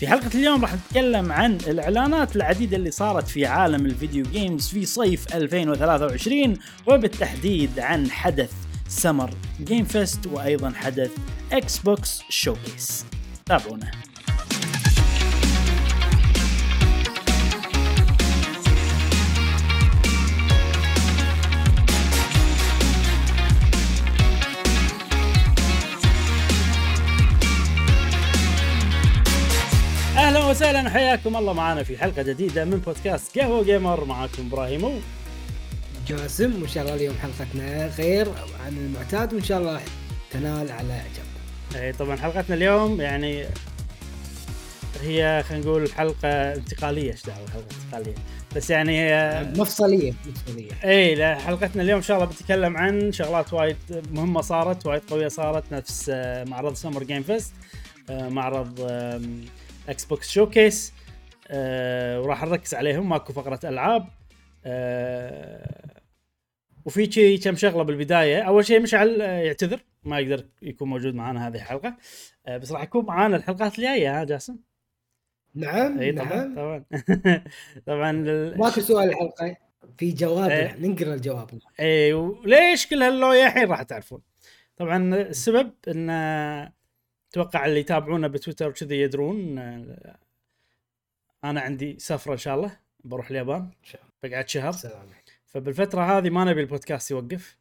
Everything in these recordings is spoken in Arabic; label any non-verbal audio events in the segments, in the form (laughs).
في حلقة اليوم راح نتكلم عن الإعلانات العديدة اللي صارت في عالم ال video games في صيف 2023 وبالتحديد عن حدث Summer Game Fest وأيضا حدث Xbox Showcase تابعونا. وسهلا وحياكم الله معنا في حلقة جديدة من بودكاست قهوة وقيمر. معاكم إبراهيم. جاسم وإن شاء الله اليوم حلقتنا غير عن المعتاد وإن شاء الله تنال على اعجابكم. أي طبعا حلقتنا اليوم يعني هي خلينا نقول حلقة انتقالية. إيش دعوة حلقة انتقالية؟ بس يعني هي مفصلية مفصلية. أي لا حلقتنا اليوم إن شاء الله بتتكلم عن شغلات وايد مهمة صارت وايد قوية صارت. نفس آه، معرض Summer Game Fest معرض Xbox Showcase آه، وراح نركز عليهم ماكو فقرة ألعاب. آه، وفي شي كم شغلة بالبداية. أول شيء مشعل آه، يعتذر. ما يقدر يكون موجود معنا هذه الحلقة. آه، بس راح يكون معنا الحلقات الجاية ها جاسم؟ نعم إي طبعا نعم. طبعا. (laughs) طبعا ال- ماكو سؤال الحلقة. في جواب نقرأ الجواب. إي وليش كل هاللويا الحين راح تعرفون؟ طبعا السبب إن أتوقع اللي يتابعونا بتويتر وكذي يدرون آه، أنا عندي سفرة إن شاء الله بروح اليابان بقعد شهر. فبالفترة هذه ما نبي البودكاست يوقف.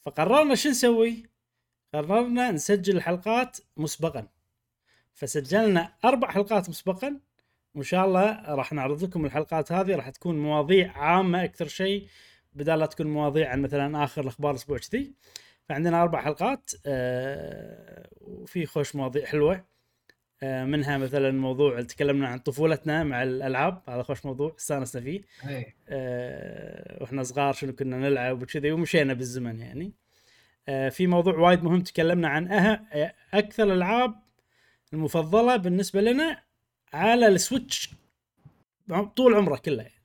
فقررنا شو نسوي؟ قررنا نسجل الحلقات مسبقا. فسجلنا أربع حلقات مسبقا وإن شاء الله راح نعرض لكم الحلقات هذه راح تكون مواضيع عامة أكثر شيء بدال لا تكون مواضيع عن مثلا آخر الأخبار الأسبوع كذي. فعندنا أربع حلقات آه وفي خوش مواضيع حلوة. آه منها مثلا موضوع تكلمنا عن طفولتنا مع الألعاب هذا خوش موضوع استانسنا فيه. اي آه، وإحنا صغار شنو كنا نلعب وكذي ومشينا بالزمن يعني. في موضوع وايد مهم تكلمنا عن أه... أكثر الألعاب المفضلة بالنسبة لنا على السويتش طول عمره كله يعني.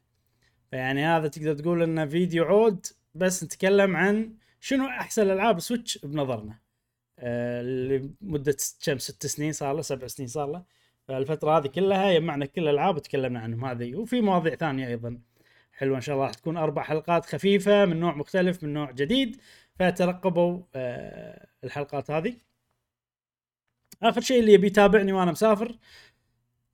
فيعني هذا تقدر تقول إنه فيديو عود بس نتكلم عن شنو أحسن ألعاب سويتش بنظرنا؟ آه، لمدة كم ست سنين صار له؟ سبع سنين صار له؟ فالفتره هذه كلها جمعنا كل الالعاب وتكلمنا عنهم هذه. وفي مواضيع ثانية أيضا. حلوة إن شاء الله راح تكون أربع حلقات خفيفة من نوع مختلف من نوع جديد. فترقبوا آه، الحلقات هذه. آخر شيء اللي يبي يتابعني وأنا مسافر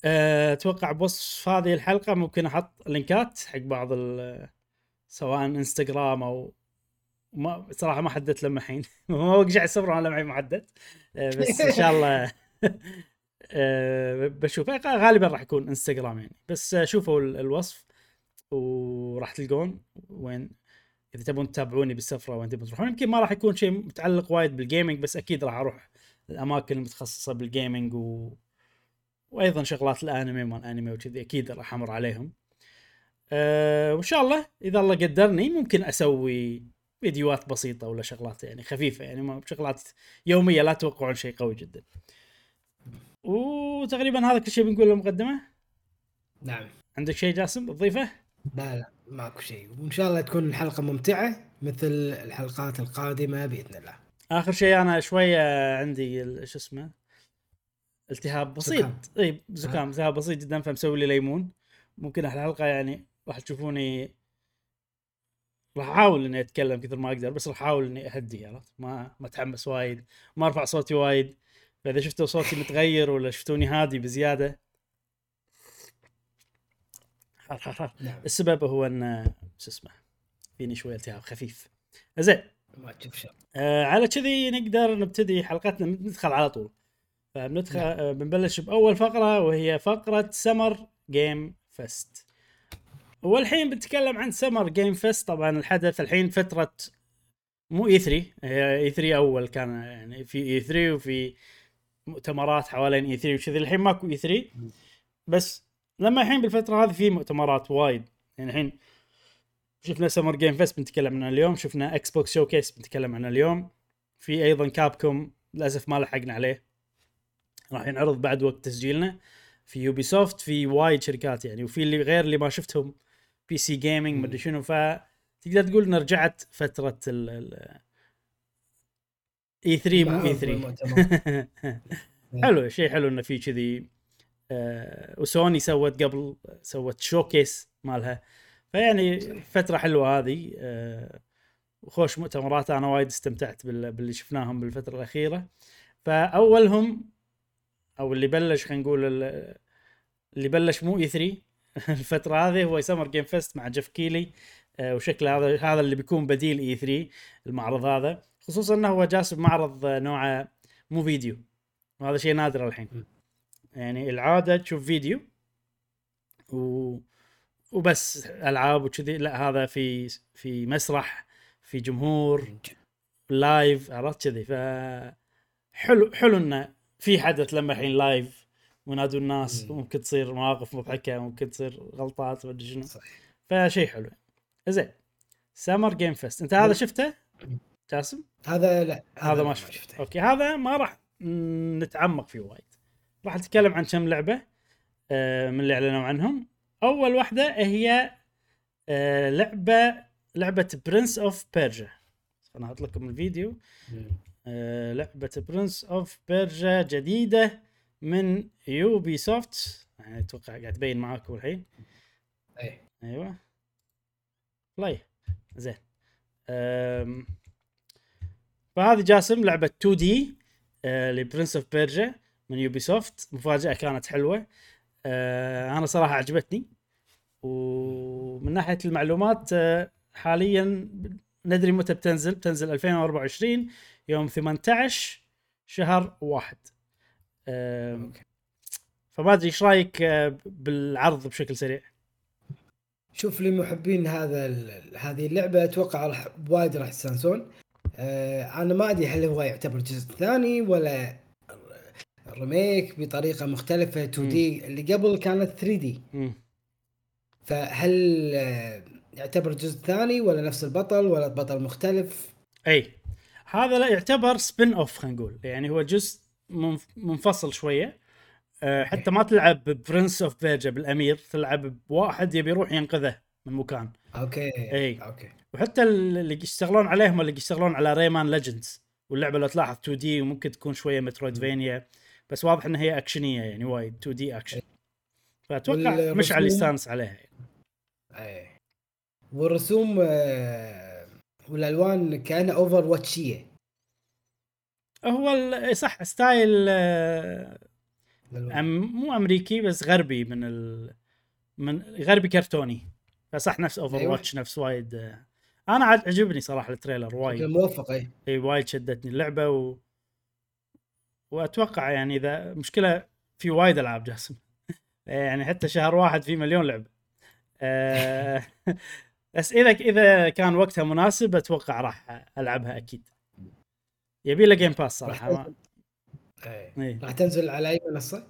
آه، أتوقع بوصف هذه الحلقة ممكن أحط لينكات حق بعض ال- سواء إنستغرام أو ما صراحة ما حددت لما الحين. (laughs) ما وقع على السفر وأنا معي محدد آه، بس إن شاء الله. (laughs) آه، بشوف. غالبا راح يكون انستغرام يعني. بس آه، شوفوا ال- الوصف وراح تلقون وين. إذا تبون تتابعوني بالسفرة وين تبون تروحون. يمكن ما راح يكون شيء متعلق وايد بال gaming بس أكيد راح أروح الأماكن المتخصصة بالجيمنج و... وأيضا شغلات الأنمي مال أنمي وكذي. أكيد راح أمر عليهم. أه وإن شاء الله إذا الله قدرني ممكن أسوي فيديوهات بسيطة ولا شغلات يعني خفيفة يعني ما شغلات يومية لا توقعون شيء قوي جدا. وتقريبا هذا كل شيء بنقوله مقدمه نعم. عندك شيء جاسم تضيفه لا لا ماكو شيء. وإن شاء الله تكون الحلقة ممتعة مثل الحلقات القادمة بإذن الله. آخر شيء أنا شوية عندي شو اسمه؟ التهاب بسيط. زكام. اي زكام التهاب بسيط جدا فمسوي لي ليمون. ممكن الحلقة يعني راح تشوفوني راح أحاول إني أتكلم كثر ما أقدر بس راح أحاول إني أهدي عرفت؟ ما ما أتحمس وايد ما أرفع صوتي وايد. فإذا شفتوا صوتي متغير ولا شفتوني هادي بزيادة نعم. السبب هو إن شو اسمه فيني شوية التهاب خفيف. زين. ما تشوف شر. آه على كذي نقدر نبتدي حلقتنا ندخل على طول. فبندخل نعم. آه بنبلش بأول فقرة وهي فقرة Summer Game Fest والحين بنتكلم عن Summer Game Fest طبعا الحدث الحين فترة مو E3 هي E3 أول كان يعني في E3 وفي مؤتمرات حوالين E3 وكذي الحين ماكو E3 بس لما الحين بالفترة هذه في مؤتمرات وايد. يعني الحين شفنا Summer Game Fest بنتكلم عنها اليوم شفنا Xbox Showcase بنتكلم عنه اليوم. في أيضا Capcom للأسف ما لحقنا عليه. راح ينعرض بعد وقت تسجيلنا. في Ubisoft في وايد شركات يعني وفي اللي غير اللي ما شفتهم. PC Gaming مدري شنو. ف تقدر تقول ان رجعت فترة ال ال E3 مو E3 المؤتمر. حلو شيء حلو إنه في كذي آه وسوني سوت قبل سوت showcase مالها. فيعني فترة حلوة هذه آه وخوش مؤتمرات. أنا وايد استمتعت بال- باللي شفناهم بالفترة الأخيرة. فأولهم أو اللي بلش خلينا نقول ال- اللي بلش مو E3 (laughs) الفترة هذه هو Summer Game Fest مع جيف كيلي آه، وشكله هذا هذا اللي بيكون بديل E3 المعرض هذا. خصوصا إنه هو جالس بمعرض آه، نوعه مو فيديو. وهذا شيء نادر الحين. يعني العادة تشوف فيديو و... وبس ألعاب وكذي. لا هذا في في مسرح في جمهور live عرفت كذي. ف حلو حلو إنه في حدث لما الحين live ونادوا الناس مم. وممكن تصير مواقف مضحكة ممكن تصير غلطات ومدري شنو. فشيء حلو. زين. Summer Game Fest أنت هذا. شفته؟ جاسم؟ هذا لا هذا ما شفته. okay هذا ما راح نتعمق فيه وايد. راح نتكلم عن كم لعبة آه، من اللي أعلنوا عنهم. أول واحدة هي آه، لعبة لعبة Prince of Persia أنا أحط لكم الفيديو. آه، لعبة Prince of Persia جديدة. من Ubisoft يعني أتوقع قاعد تبين معاكم الحين. إيه. أيوه. play زين. أم... فهذه جاسم لعبة 2D ل Prince of Persia من Ubisoft مفاجأة كانت حلوة. أه أنا صراحة عجبتني. ومن ناحية المعلومات أه حاليا ندري متى بتنزل. بتنزل 2024 يوم 18 شهر واحد. فما أدري إيش رأيك آه، بالعرض بشكل سريع؟ شوف لمحبين هذا هذه اللعبة أتوقع راح وايد راح يستانسون. آه أنا ما أدري هل هو يعتبر جزء ثاني ولا remake بطريقة مختلفة 2D. اللي قبل كانت 3D. فهل آه، يعتبر جزء ثاني ولا نفس البطل ولا بطل مختلف؟ إي. هذا لا يعتبر spin-off خلينا نقول. يعني هو جزء منفصل شوية. أه حتى ما تلعب Prince of Persia بالأمير تلعب بواحد يبي يروح ينقذه من مكان. okay إي. okay. وحتى اللي يشتغلون عليهم اللي يشتغلون على Rayman Legends واللعبة لو تلاحظ 2D وممكن تكون شوية Metroidvania بس واضح إنها هي اكشنيه يعني وايد 2 دي اكشن فأتوقع والرسوم- مشعل يستانس عليها. اي والرسوم آه، والألوان كأنها Overwatch يه هو ال- صح style آه،. أم مو أمريكي بس غربي من ال... من غربي كرتوني. فصح نفس Over أيوة. watch نفس وايد آه، أنا عاد عجبني صراحة ال trailer وايد. موفق اي إي وايد شدتني اللعبة و... وأتوقع يعني إذا مشكلة في وايد ألعاب جاسم. (laughs) يعني حتى شهر واحد في مليون لعبة. آه، (laughs) بس اذا إذا كان وقتها مناسب أتوقع راح ألعبها أكيد. يبي له Game Pass راح صراحة ما... تنزل إي. إيه. راح تنزل على أي منصة؟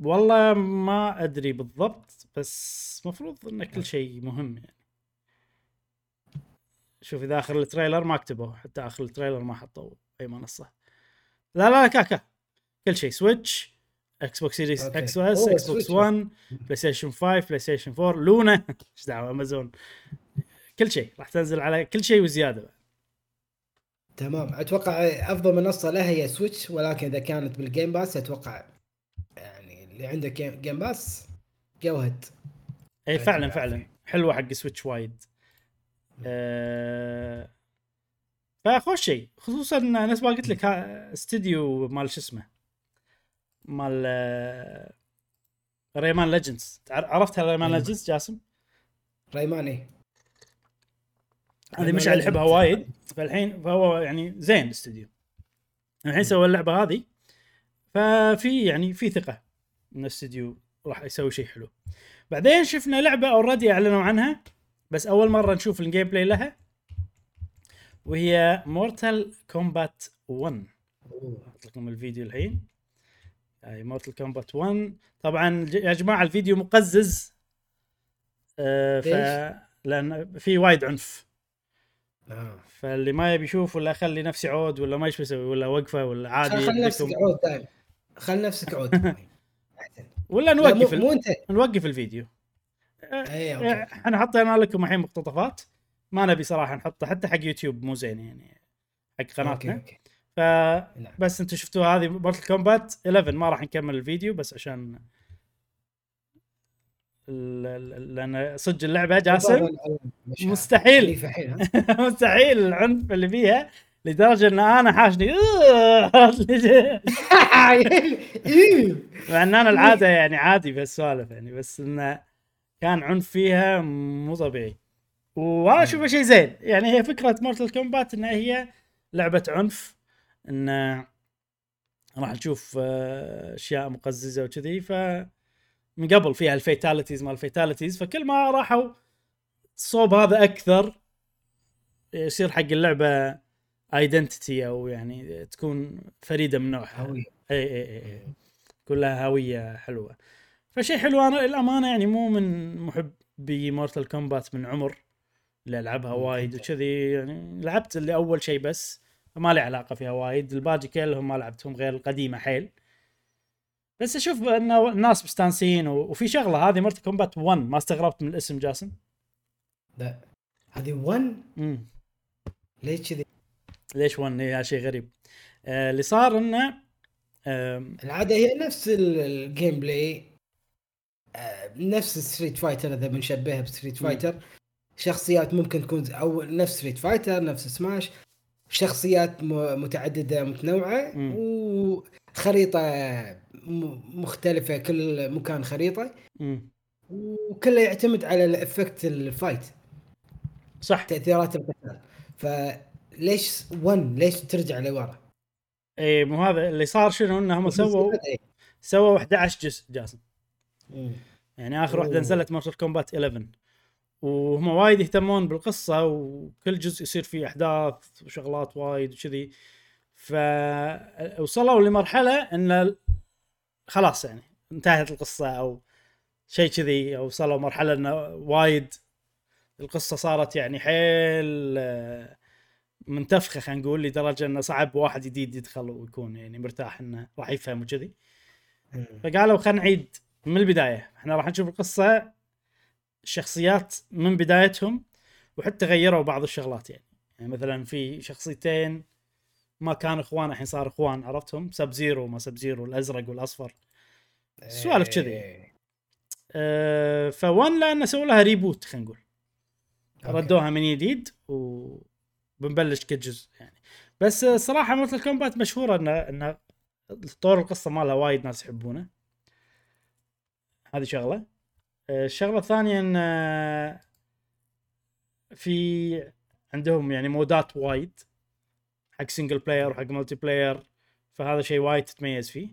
والله ما أدري بالضبط بس مفروض إن كل شيء مهم يعني شوف إذا آخر ال trailer ما كتبوا حتى آخر التريلر ما حطوا أي منصة لا لا كاكا كل شيء Switch Xbox Series. X S أوه، Xbox Switch. 1 PlayStation 5 PlayStation 4 Luna إيش دعوة امازون كل شيء راح تنزل على كل شيء وزيادة بعد. تمام. أتوقع أفضل منصة لها هي Switch ولكن إذا كانت بال Game Pass أتوقع يعني اللي عنده Game Pass go ahead إي فعلا فعلا. حلوة حق Switch وايد. أه فخوش شيء خصوصا نفس ما قلت لك استديو مال شو اسمه؟ مال Rayman Legends عرفت Rayman. Legends جاسم؟ Rayman إي. هذه Rayman مشعل يحبها. وايد. فالحين فهو يعني زين الاستديو الحين سوى اللعبة هذه ففي يعني في ثقة إن الاستديو راح يسوي شيء حلو. بعدين شفنا لعبة already أعلنوا عنها بس أول مرة نشوف ال gameplay لها وهي Mortal Kombat 1 أحط لكم الفيديو الحين. هاي Mortal Kombat 1 طبعا يا جماعة الفيديو مقزز آه ف؟ لأن في وايد عنف. آه. فاللي ما يبي يشوف ولا اخلي نفسي عود ولا ما إيش بسوي ولا وقفة ولا عادي خل نفسك عود دائما خل نفسك عود. (laughs) ولا لا، نوقف مو, انت. نوقف الفيديو. اي آه، إحنا حطينا لكم الحين مقتطفات. ما نبي صراحة نحطها حتى حق يوتيوب مو زين يعني حق قناتنا. okay. فبس نعم. أنتم شفتوا هذه Mortal Kombat 11 ما راح نكمل الفيديو بس عشان لأن صدق اللعبة جاسم. مستحيل. (laughs) مستحيل العنف اللي فيها لدرجة إن أنا حاشني. (laughs) مع إن أنا العادة يعني عادي في السوالف يعني بس انه كان عنف فيها مو طبيعي وأنا اشوفه شيء زين يعني هي فكرة Mortal Kombat انها هي لعبة عنف إن راح نشوف آه، أشياء مقززة وكذي ف من قبل فيها ال fatalities مال ال fatalities فكل ما راحوا صوب هذا أكثر يصير حق اللعبة identity أو يعني تكون فريدة من نوعها. هوية. إي إي إي إي. كلها هوية حلوة. فشيء حلو أنا الامانه يعني مو من محبي Mortal Kombat من عمر اللي ألعبها وايد. وكذي يعني لعبت اللي اول شيء بس فما لي علاقة فيها وايد. الباقي كلهم ما لعبتهم غير القديمة حيل. بس أشوف إنه الناس مستانسين و- وفي شغلة هذه Mortal Kombat 1 ما استغربت من الاسم جاسم. لا. هذه 1 امم ليش كذي؟ ليش 1 هي شيء غريب. آه اللي صار إنه آم، العادة هي نفس ال- ال gameplay آه، نفس Street Fighter إذا بنشبهها ب Street مم. Fighter شخصيات ممكن تكون أو نفس Street Fighter نفس سماش شخصيات متعددة متنوعة. مم. وخريطه م- مختلفة كل مكان خريطة. وكله يعتمد على ال effect ال fight صح تأثيرات القتال فليش 1 ليش ترجع لورا؟ اي مو هذا اللي صار شنو انهم سووا. سووا 11 جزء جاسم مم. يعني آخر واحدة. نزلت مورتال كومبات 11 وهم وايد يهتمون بالقصة وكل جزء يصير فيه أحداث وشغلات وايد وكذي فوصلوا لمرحلة إن خلاص يعني انتهت القصة أو شيء كذي أو وصلوا مرحلة انه وايد القصة صارت يعني حيل آه، منتفخة خلينا نقول لدرجة إنه صعب واحد جديد يدخل ويكون يعني مرتاح إنه راح يفهم وكذي. فقالوا خلينا نعيد من البداية. إحنا راح نشوف القصة الشخصيات من بدايتهم وحتى غيروا بعض الشغلات يعني. يعني مثلا في شخصيتين ما كانوا إخوان الحين صار إخوان عرفتهم؟ سب زيرو ما سب زيرو الأزرق والأصفر. سوالف كذي. إيه. أه فون لأنه سووا لها reboot خلينا نقول. ردوها من جديد وبنبلش كل جزء يعني. بس صراحة مورتال كومبات مشهورة ان ان طور القصة مالها وايد ناس يحبونه. هذه شغلة. آه، الشغلة الثانية إن آه، في عندهم يعني مودات وايد. حق single player وحق multiplayer فهذا شيء وايد تتميز فيه.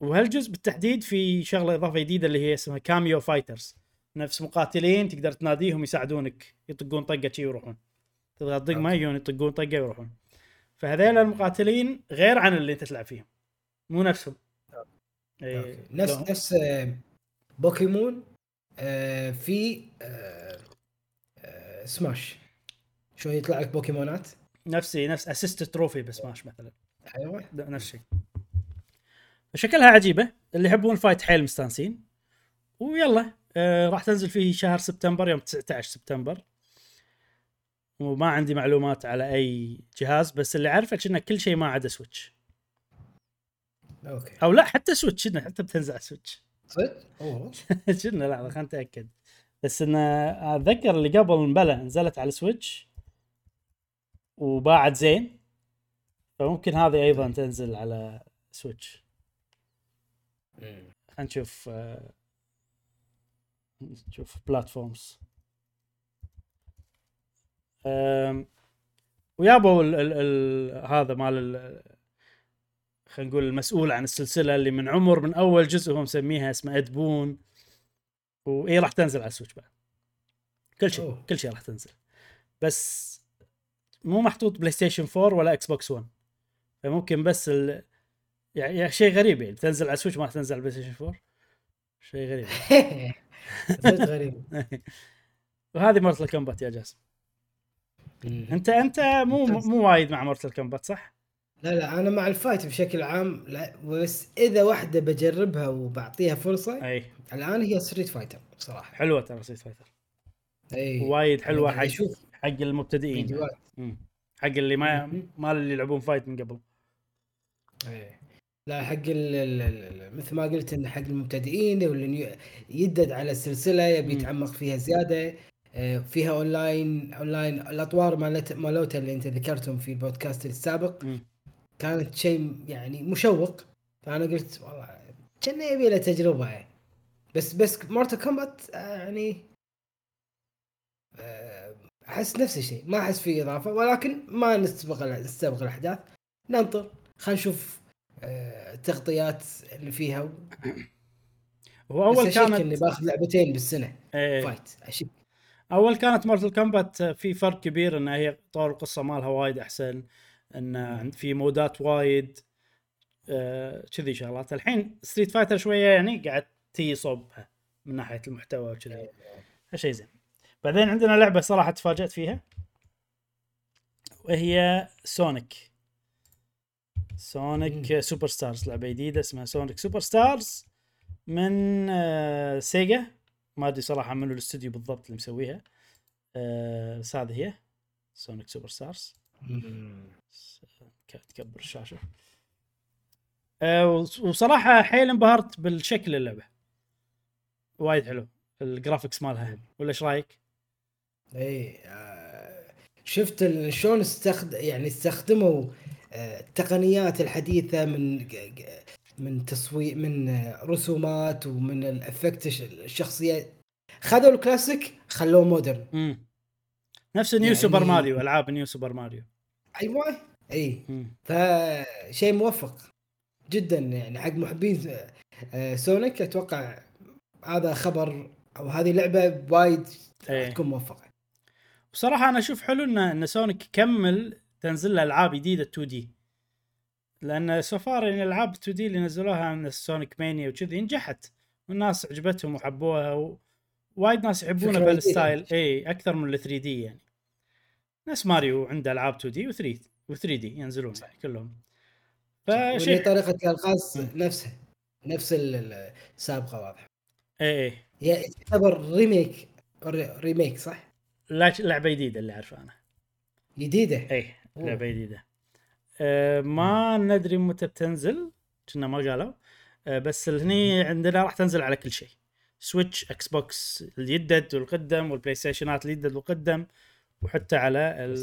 وهالجزء بالتحديد في شغلة إضافة جديدة اللي هي اسمها Kameo Fighters نفس مقاتلين تقدر تناديهم يساعدونك يطقون طقة شي ويروحون. تضغط دقمه okay. يجون يطقون طقة ويروحون. فهذيل المقاتلين غير عن اللي أنت تلعب فيهم. مو نفسهم. إيه،. نفس لهم- نفس آه، بوكيمون آه، في آه، سماش. شو يطلع لك بوكيمونات؟ نفسي نفس assist trophy بسماش مثلا. أيوه. نفس الشيء شكلها عجيبة. اللي يحبون ال fight حيل مستانسين. ويلا آه راح تنزل في شهر سبتمبر يوم 19 سبتمبر. وما عندي معلومات على أي جهاز بس اللي أعرفه إنه كل شيء ما عدا سويتش okay. أو لا حتى سويتش إنه حتى بتنزل على سويتش صدق؟ أوه. (laughs) شنو؟ لحظه خلينا نتأكد. بس انه أتذكر اللي قبل مبلى نزلت على سويتش وباعت زين فممكن هذه أيضا تنزل على سويتش. خلينا نشوف آه، نشوف بلاتفورمز ويابوا ال ال ال هذا مال ال- خلينا نقول المسؤول عن السلسلة اللي من عمر من أول جزء هو مسميها اسمه ادبون واي راح تنزل على السويتش بعد كل شيء. كل شيء راح تنزل بس مو محطوط بلاي ستيشن 4 ولا إكس بوكس 1 فممكن بس ال... يعني يعني شيء غريب يعني. تنزل على السويتش ما راح تنزل على البلاي ستيشن 4 شيء غريب. (laughs) غريب. (laughs) وهذه مورتال كومبات يا جاسم. انت انت مو. مو وايد مع مورتال كومبات صح؟ لا لا أنا مع ال fight بشكل عام. لا بس إذا واحدة بجربها وبعطيها فرصة أي. الآن هي ستريت فايتر صراحة. حلوة ترى ستريت فايتر أي. وايد حلوة قاعد حق أشوف حق المبتدئين فيديوهات. حق اللي ما. ما اللي يلعبون fight من قبل إيه. لا حق مثل ما قلت انه حق المبتدئين واللي يدد على السلسلة يبي. يتعمق فيها زيادة آه، فيها online online الأطوار مالت مالوتا اللي أنت ذكرتهم في البودكاست السابق. كانت شيء يعني مشوق فأنا قلت والله كان يبي له تجربة يعني بس بس مورتال كومبات يعني آه، أحس نفس الشيء ما أحس فيه إضافة ولكن ما نستبق نستبق الأحداث. ننطر خلينا نشوف آه، التغطيات اللي فيها. هو بس اول أشك إني كانت بأخذ لعبتين بالسنة. إيه. fight أشك. أول كانت مورتل كومبات في فرق كبير إن هي طور القصة مالها وايد أحسن إن في مودات وايد آه، كذي شغلات. الحين ستريت فايتر شوية يعني قاعد تي صوبها من ناحية المحتوى وكذي. هالشيء زين. بعدين عندنا لعبة صراحة تفاجأت فيها وهي سونيك سونيك سوبر ستارز لعبة جديدة اسمها سونيك سوبر ستارز من آه، سيجا ما أدري صراحة منو الاستوديو بالضبط اللي مسويها. آه، بس هذه هي سونيك سوبر ستارز تكبر الشاشة. آه، وص- وصراحة حيل انبهرت بالشكل اللعبة. وايد حلو. ال graphics مالها. ولا إيش رأيك؟ اي آه، شفت شلون استخد يعني استخدموا آه، التقنيات الحديثة من من تصوير من رسومات ومن ال effect الش- الشخصية. خذوا الكلاسيك خلوه modern. امم نفس نيو يعني- سوبر ماريو ألعاب نيو سوبر ماريو. أيوه اي مم. فشيء موفق جدا يعني حق محبين آه، سونيك أتوقع هذا خبر أو هذه لعبة وايد إيه. تكون موفقة. بصراحة أنا أشوف حلو ان إن سونيك كمل تنزل له ألعاب جديدة 2D لأن so far يعني الالعاب 2D اللي نزلوها من السونيك مانيا وكذي نجحت. والناس عجبتهم وحبوها و... وايد ناس يحبونه فكرة بال style. إي أكثر من ال 3 D يعني. ناس ماريو عنده ألعاب 2 D و 3 و 3 D ينزلون يعني كلهم. فشيء طريقة الالغاز. نفسها. نفس ال- ال- السابقة واضح. إي تعتبر remake re- remake صح؟ لعبة جديدة اللي اعرفه أنا. جديدة؟ اي. لعبة جديدة. أه ما ندري متى بتنزل كنا ما قالوا. أه بس هني عندنا راح تنزل على كل شيء. Switch Xbox اليدد والقدم وال PlayStation ات اليدد والقدم وحتى على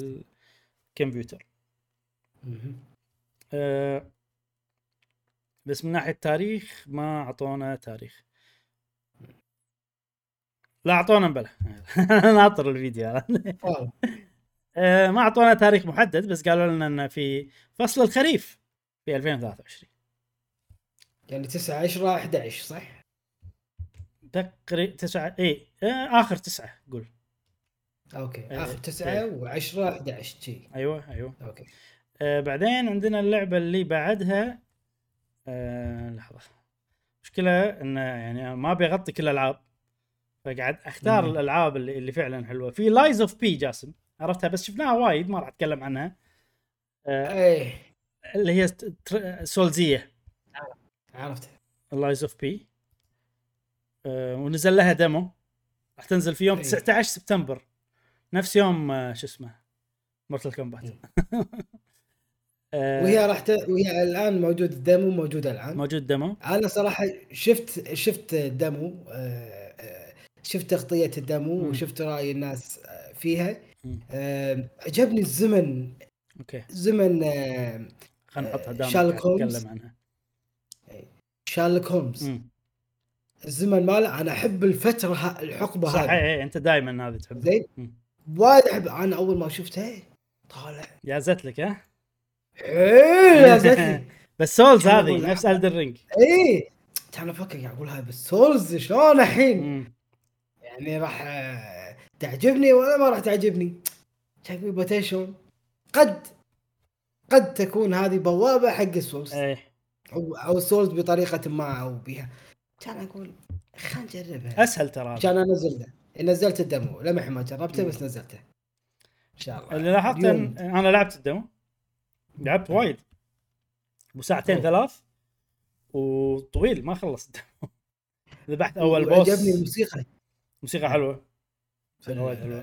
الكمبيوتر. أه بس من ناحية تاريخ ما أعطونا تاريخ. لا أعطونا بلا (laughs) ناطر الفيديو. (laughs) أه ما أعطونا تاريخ محدد بس قالوا لنا إنه في فصل الخريف في 2023 يعني 9 10 11 صح؟ تقريبا تسعة اي آه، آخر تسعة قول okay إيه. آخر 9 إيه. و10 11 شي أيوه أيوه okay آه بعدين عندنا اللعبة اللي بعدها آه لحظة مشكلة انه يعني ما أبي أغطي كل الألعاب فقاعد أختار مم. الألعاب اللي, اللي فعلا حلوة. في Lies of P جاسم. عرفتها؟ بس شفناها وايد ما راح أتكلم عنها. آه إيه. اللي هي ست- تر- souls ية. عرفت Lies of P ونزل لها demo راح تنزل في يوم إيه. 19 سبتمبر. نفس يوم آه شو اسمه؟ Mortal Kombat مم. آه وهي راح ت... وهي الآن موجود ال demo موجودة الآن. موجود demo أنا صراحة شفت شفت ال demo آه، شفت تغطية ال demo مم. وشفت رأي الناس آه، فيها. عجبني الزمن. okay. زمن خلينا نحطها دام شارلوك هولمز. نتكلم عنها شارلوك هولمز. الزمن ماله أنا أحب الفترة الحقبة هذه. اي اي أنت دائما هذه تحب زين. وايد أحب أنا أول ما شفتها طالع. يازت لك ها؟ إيه يازت لي (laughs) بس souls هذه نفس. Elden Ring إيه. كان أفكر قاعد أقول هاي بس سولز شلون الحين؟ يعني راح تعجبني ولا ما راح تعجبني؟ شكلي بوتيشن قد قد تكون هذه بوابة حق السولز. إيه. أو أو السولز بطريقة ما أو بها. كان أقول خلينا نجربها. أسهل ترى. كان انزله نزلت الدمو. لمح ما جربته بس نزلته. إن شاء الله. اللي لاحظت. إن أنا لعبت الدمو. لعبت وايد. وساعتين أوه. ثلاث. وطويل ما خلص ال demo (laughs) ذبحت أول boss عجبني الموسيقى. موسيقى حلوة. موسيقى حلوة.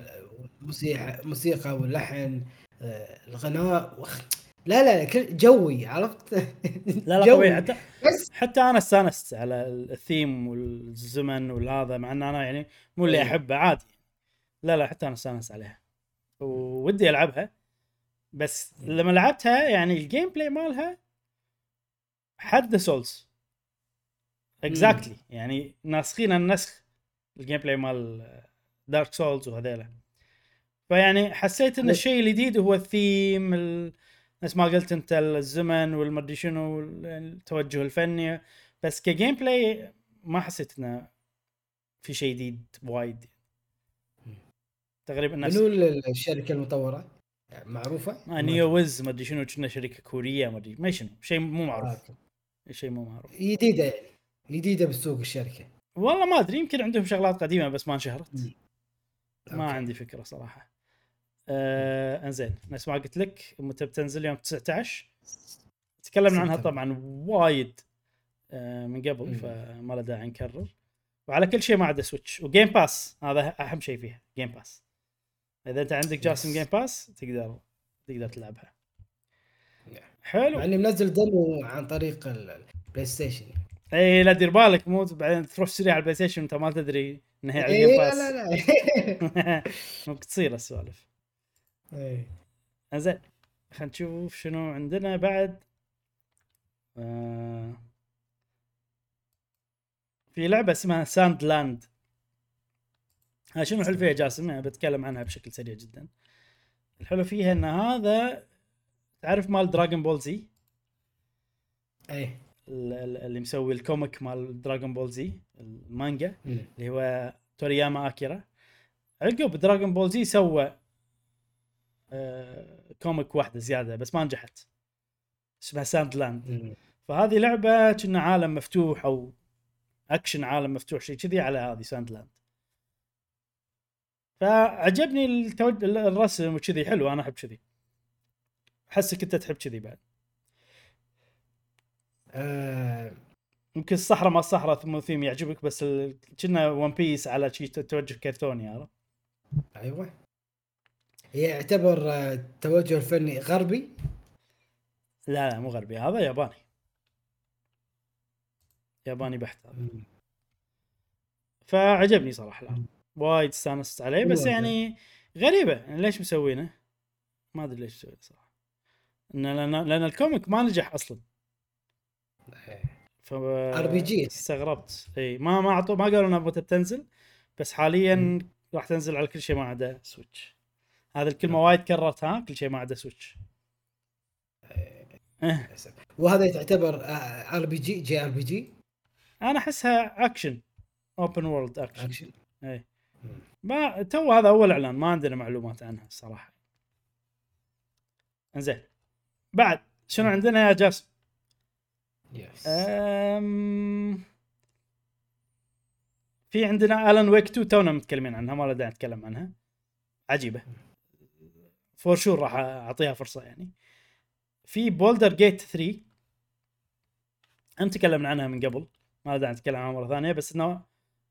الموسيقى موسيقى واللحن آه، الغناء وخ- لا لا كل جوي عرفت؟ لا لا جوي. حتى بس حتى أنا استانست على الثيم والزمن والهذا مع إن أنا يعني مو اللي إيه. أحبه عادي. لا لا حتى أنا استانست عليها. ودي ألعبها. بس لما لعبتها يعني ال gameplay مالها حد souls exactly يعني ناسخين النسخ. ال gameplay مال Dark Souls وهذيلا. فيعني حسيت إن الشيء الجديد هو الثيم ال- نفس ما قلت أنت الزمن والمدري شنو التوجه الفني بس ك gameplay ما حسيت إنه في شيء جديد وايد. تقريبا نفس منو ال- الشركة المطورة؟ معروفة؟ ما Neo wiz ما ادري شنو كنا شركة كورية ما ادري ما شنو شيء مو معروف. آه. شيء مو معروف. جديدة يعني. جديدة بالسوق الشركة. والله ما أدري يمكن عندهم شغلات قديمة بس ما انشهرت. ما okay. عندي فكرة صراحة آه إنزين نفس ما قلت لك متى بتنزل يوم 19 تكلمنا عنها. طبعا وايد آه من قبل. فما له داعي نكرر وعلى كل شيء ما عدا Switch و Game Pass هذا أهم شيء فيها Game Pass إذا أنت عندك جاسم. Game Pass تقدر تقدر تلعبها. حلو مع إني منزل demo عن طريق ال- ال PlayStation إي لا دير بالك مو بعدين تروح تشتريها على ال PlayStation أنت ما تدري انها هي على ال Game Pass لا لا. (laughs) ممكن تصير السوالف. إيه. زين خلينا نشوف شنو عندنا بعد. آه. في لعبة اسمها Sand Land ها شنو الحلو فيها جاسم؟ يعني بتكلم عنها بشكل سريع جدا. الحلو فيها إن هذا تعرف مال Dragon Ball Z إيه ال- اللي مسوي ال comic مال Dragon Ball Z المانجا. اللي هو تورياما آكيرا. عقب Dragon Ball Z سوى آه comic واحدة زيادة بس ما نجحت. اسمها Sand Land. فهذه لعبة كنا عالم مفتوح أو اكشن عالم مفتوح شيء كذي على هذه Sand Land فعجبني التوج... الرسم وكذي حلو أنا أحب كذي. أحسك أنت تحب كذي بعد. آه، يمكن الصحراء ما الصحراء ثيم يعجبك بس ال- كنا One Piece على شيء توجه كرتوني عرفت؟ أيوه. هي يعتبر آه، التوجه الفني غربي؟ لا لا مو غربي هذا ياباني. ياباني بحت هذا. فعجبني صراحة العرض وايد استانست عليه بس يعني غريبة. يعني ليش مسوينه؟ ما أدري ليش مسوينه صراحة. لأن لأن ال comic ما نجح أصلا. ف RPG. استغربت. اي ما ما اعطوا ما قالوا إنها متى بتنزل بس حاليا. راح تنزل على كل شيء ما عدا سويتش هذه الكلمة وايد كررتها كل شيء ما عدا سويتش إيه. وهذا تعتبر آر بي جي جي آر بي جي؟ أنا أحسها action. open world action. action. اي. ما تو هذا أول إعلان ما عندنا معلومات عنها الصراحه إنزين. بعد شنو. عندنا يا جاسم؟ أم... في عندنا الان ويك 2 تونا متكلمين عنها ما له داعي نتكلم عنها. عجيبة. for sure راح أعطيها فرصة يعني. في بولدر جيت 3 هم تكلمنا عنها من قبل ما له داعي نتكلم عنها مرة ثانية بس إنه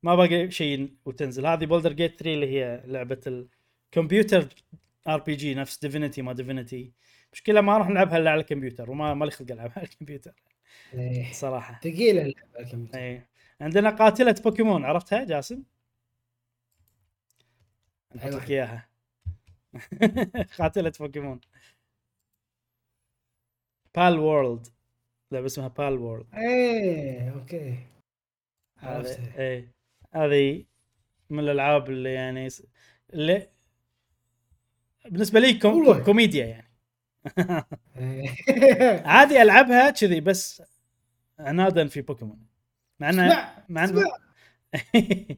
ما باقي شيء وتنزل. هذه بولدر جيت 3 اللي هي لعبة الكمبيوتر RPG نفس ديفينيتي ما ديفينيتي مشكلة ما راح نلعبها إلا على الكمبيوتر وما ما لي خلق ألعبها على الكمبيوتر. إيه. صراحة ثقيلة اللعبة الكمبيوتر. اي عندنا قاتلة بوكيمون عرفتها جاسم؟ نحط. لك إياها (laughs) قاتلة بوكيمون بال وورلد لعبة اسمها بال وورلد إيه okay عرفتها اي هذه من الألعاب اللي يعني اللي بالنسبة لي كوم... كوميديا يعني. (laughs) عادي ألعبها كذي بس عنادا في بوكيمون. مع اسمع مع اسمع. (laughs)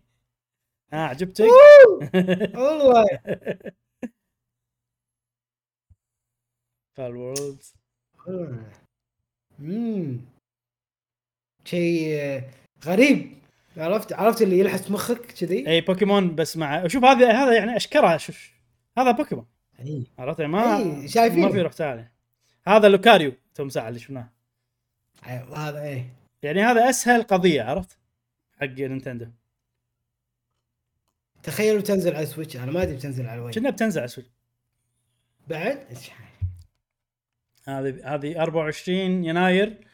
ها عجبتك؟ والله. (laughs) وورلد امم شيء آه، غريب. عرفت عرفت اللي يلحس مخك كذي؟ إي بوكيمون بس مع شوف هذا هذا يعني أشكرها شوف. هذا بوكيمون. إي. عرفت؟ ما إي، شايفين. ما في روح تعالى هذا لوكاريو توم ساعه اللي شفناه. أيوة، هذا إيه يعني هذا أسهل قضية عرفت؟ حق نينتندو. تخيلوا تنزل على سويتش أنا ما أدري بتنزل على وين. كنا بتنزل على سويتش بعد؟ هذه هذه 24 يناير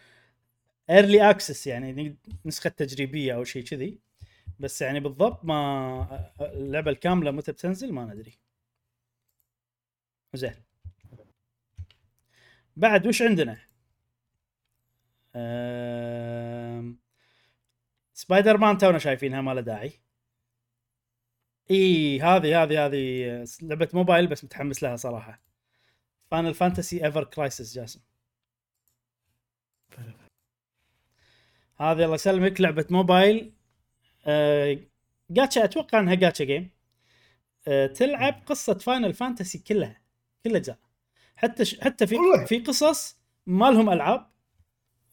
early access يعني نسخة تجريبية أو شيء كذي. بس يعني بالضبط ما اللعبة الكاملة متى بتنزل ما ندري. زين. بعد وش عندنا؟ أم... سبايدر مان تونا شايفينها ما له داعي. إي هذه هذه هذه لعبة موبايل بس متحمس لها صراحة. فاينل فانتسي ايفر كرايسس جاسم. هذه الله يسلمك لعبة موبايل. آه جاتشا أتوقع إنها جاتشا جيم آه تلعب قصة فاينل فانتسي كلها. كل اجزاء حتى ش... حتى في والله. في قصص ما لهم ألعاب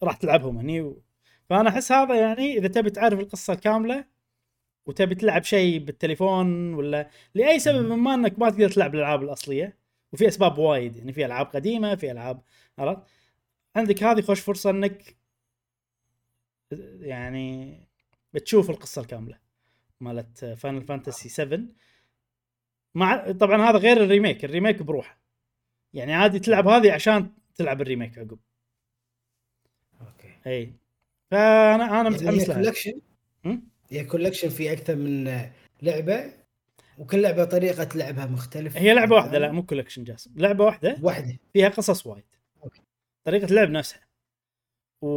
راح تلعبهم هني و... فأنا أحس هذا يعني إذا تبي تعرف القصة الكاملة وتبي تلعب شيء بالتليفون ولا لأي سبب ما إنك ما تقدر تلعب الألعاب الأصلية. وفي أسباب وايد يعني في ألعاب قديمة في ألعاب عرفت؟ عندك هذه خوش فرصة إنك يعني بتشوف القصة الكاملة مالت فاينل فانتسي 7 مع طبعا هذا غير ال remake ال remake بروحه. يعني عادي تلعب هذه عشان تلعب ال remake عقب. okay. إي. فانا أنا يعني متحمس هي لها. collection هم؟ هي collection في أكثر من لعبة؟ وكل لعبة طريقة لعبها مختلفة. هي لعبة واحدة لا مو collection جاسم. لعبة واحدة واحدة. فيها قصص وايد. okay. طريقة اللعب نفسها. و...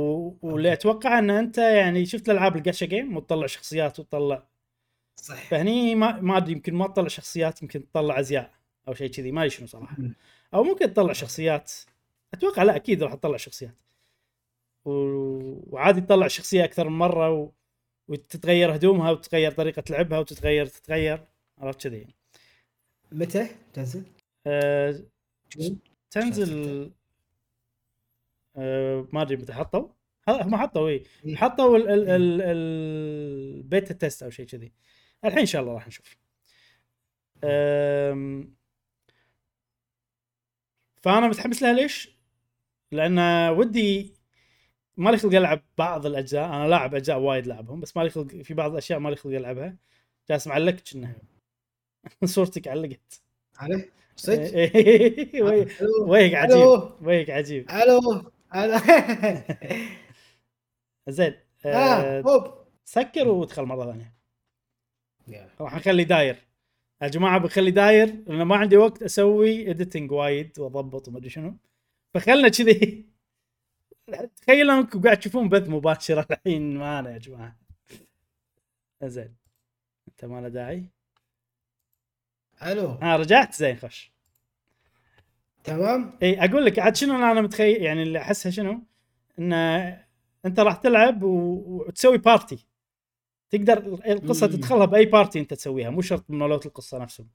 واللي. أتوقع إن أنت يعني شفت الالعاب الجاتشا جيم وتطلع شخصيات وتطلع صح فهني ما ما أدري يمكن ما تطلع شخصيات يمكن تطلع أزياء أو شيء كذي ما أدري شنو صراحة. أو ممكن تطلع شخصيات. أتوقع لا أكيد راح تطلع شخصيات. و... وعادي تطلع شخصية أكثر من مرة و... وتتغير هدومها وتتغير طريقة لعبها وتتغير تتغير. عرفت كذي؟ متى؟ تنزل؟ June؟ تنزل أه... ما أدري متى حطوا. هم حطوا اي إيه. حطوا ال... ال... ال... ال beta test أو شيء كذي. الحين إن شاء الله راح نشوف. أم... فانا متحمس لها ليش؟ لأن ودي ما لي خلق ألعب بعض الأجزاء أنا لاعب أجزاء وايد لعبهم بس ما لي خلق في بعض الأشياء ما لي خلق ألعبها جالس معلق انها (laughs) صورتك علقت عليه؟ صدق؟ وي- ألو؟ ويك عجيب؟ ويك عجيب ألو (laughs) زين أه هوب سكر وادخل مرة ثانية. راح نخلي داير يا جماعة راح نخلي داير لأن ما عندي وقت أسوي editing وايد وأضبط وما أدري شنو. فخلنا كذي. تخيلوا أنكم قاعد تشوفون بث مباشر (laughs) الحين. معنا يا جماعة. زين أنت ما له داعي؟ ألو. ها رجعت؟ زين خش. تمام؟ إي أقول لك عاد شنو أنا متخيل؟ يعني اللي أحسها شنو؟ إن أنت راح تلعب و- وتسوي party تقدر القصة مم. تدخلها بأي party أنت تسويها مو شرط مونولوت القصة نفسهم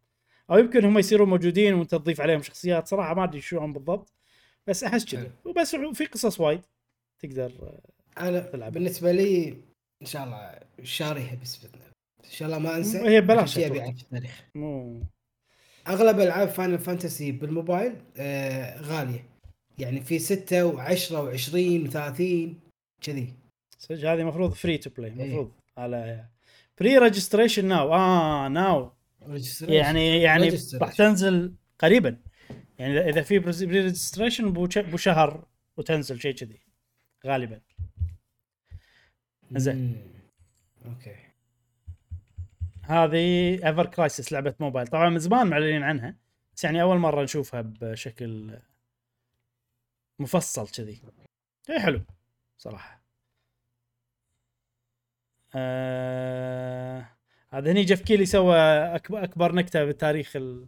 أو يمكن هم يصيرون موجودين وأنت تضيف عليهم شخصيات صراحة ما أدري شو هم بالضبط بس أحس حلو. وبس في قصص وايد تقدر أنا تلعب. بالنسبة لي إن شاء الله شاريها بس الله. إن شاء الله ما أنسى هي ببلاش. اعرف التاريخ مو أغلب ألعاب فاينل فانتسي بالموبايل آه غالية يعني في 6 و10 و20 و30 كذي صدق هذه المفروض free to play. المفروض على pre-registration now آه now. يعني يعني. راح تنزل قريبا. يعني إذا في pre-registration بو شهر وتنزل شيء كذي. غالبا. زين. أوكي. هذه ايفر كرايسس لعبة موبايل. طبعا من زمان معلنين عنها بس يعني أول مرة نشوفها بشكل مفصل كذي. اي حلو. صراحة. آه... هذا هني جيف كيلي سوى اكبر أكبر نكتة بتاريخ ال...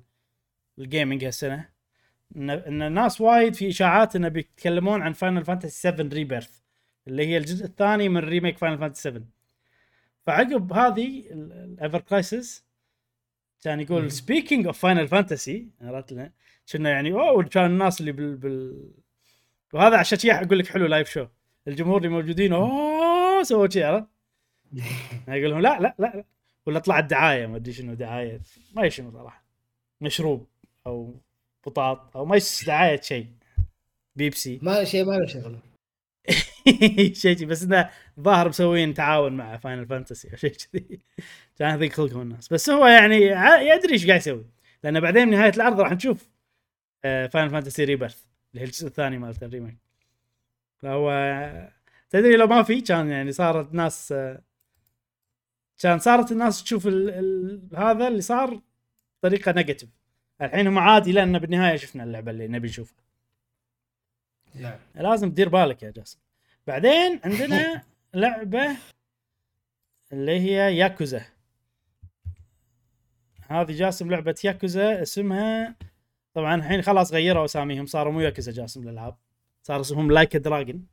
gaming هالسنة. ان الناس وايد في إشاعات إنه بيتكلمون عن فاينل فانتسي 7 ريبيرث اللي هي الجزء الثاني من remake فاينل فانتسي 7 فعقب هذه الايفر كرايسس كان. يقول speaking of فاينل فانتسي عرفت كنا يعني أوه كان الناس اللي بال, بال... وهذا عشان شي أقول لك حلو live show الجمهور اللي موجودين أوه سووا شي عرفت؟ (laughs) يقول لهم لا لا لا لا. ولا طلعت دعايه ما أدري شنو دعاية. ما ادري شنو صراحة. مشروب أو بطاط أو ما يس دعاية شيء. بيبسي. ما له شيء ما له شغل. (laughs) شيء شي، بس إنه ظاهر مسوين تعاون مع فاينل فانتسي أو شيء كذي. كان يضيق خلقهم الناس. بس هو يعني يدري إيش قاعد يسوي. لأن بعدين بنهايه العرض راح نشوف فاينل فانتسي ريبيرث اللي هي الجزء الثاني مالت ال remake فهو تدري لو ما في كان يعني صارت ناس كان صارت الناس تشوف ال... ال... هذا اللي صار بطريقه negative الحين هم عادي لأن بالنهاية شفنا اللعبة اللي نبي نشوفها. نعم. لازم تدير بالك يا جاسم. بعدين عندنا (laughs) لعبة اللي هي ياكوزا. هذه جاسم لعبة ياكوزا اسمها طبعا الحين خلاص غيروا أساميهم صاروا مو ياكوزا جاسم الالعاب صار اسمهم لايك دراجون.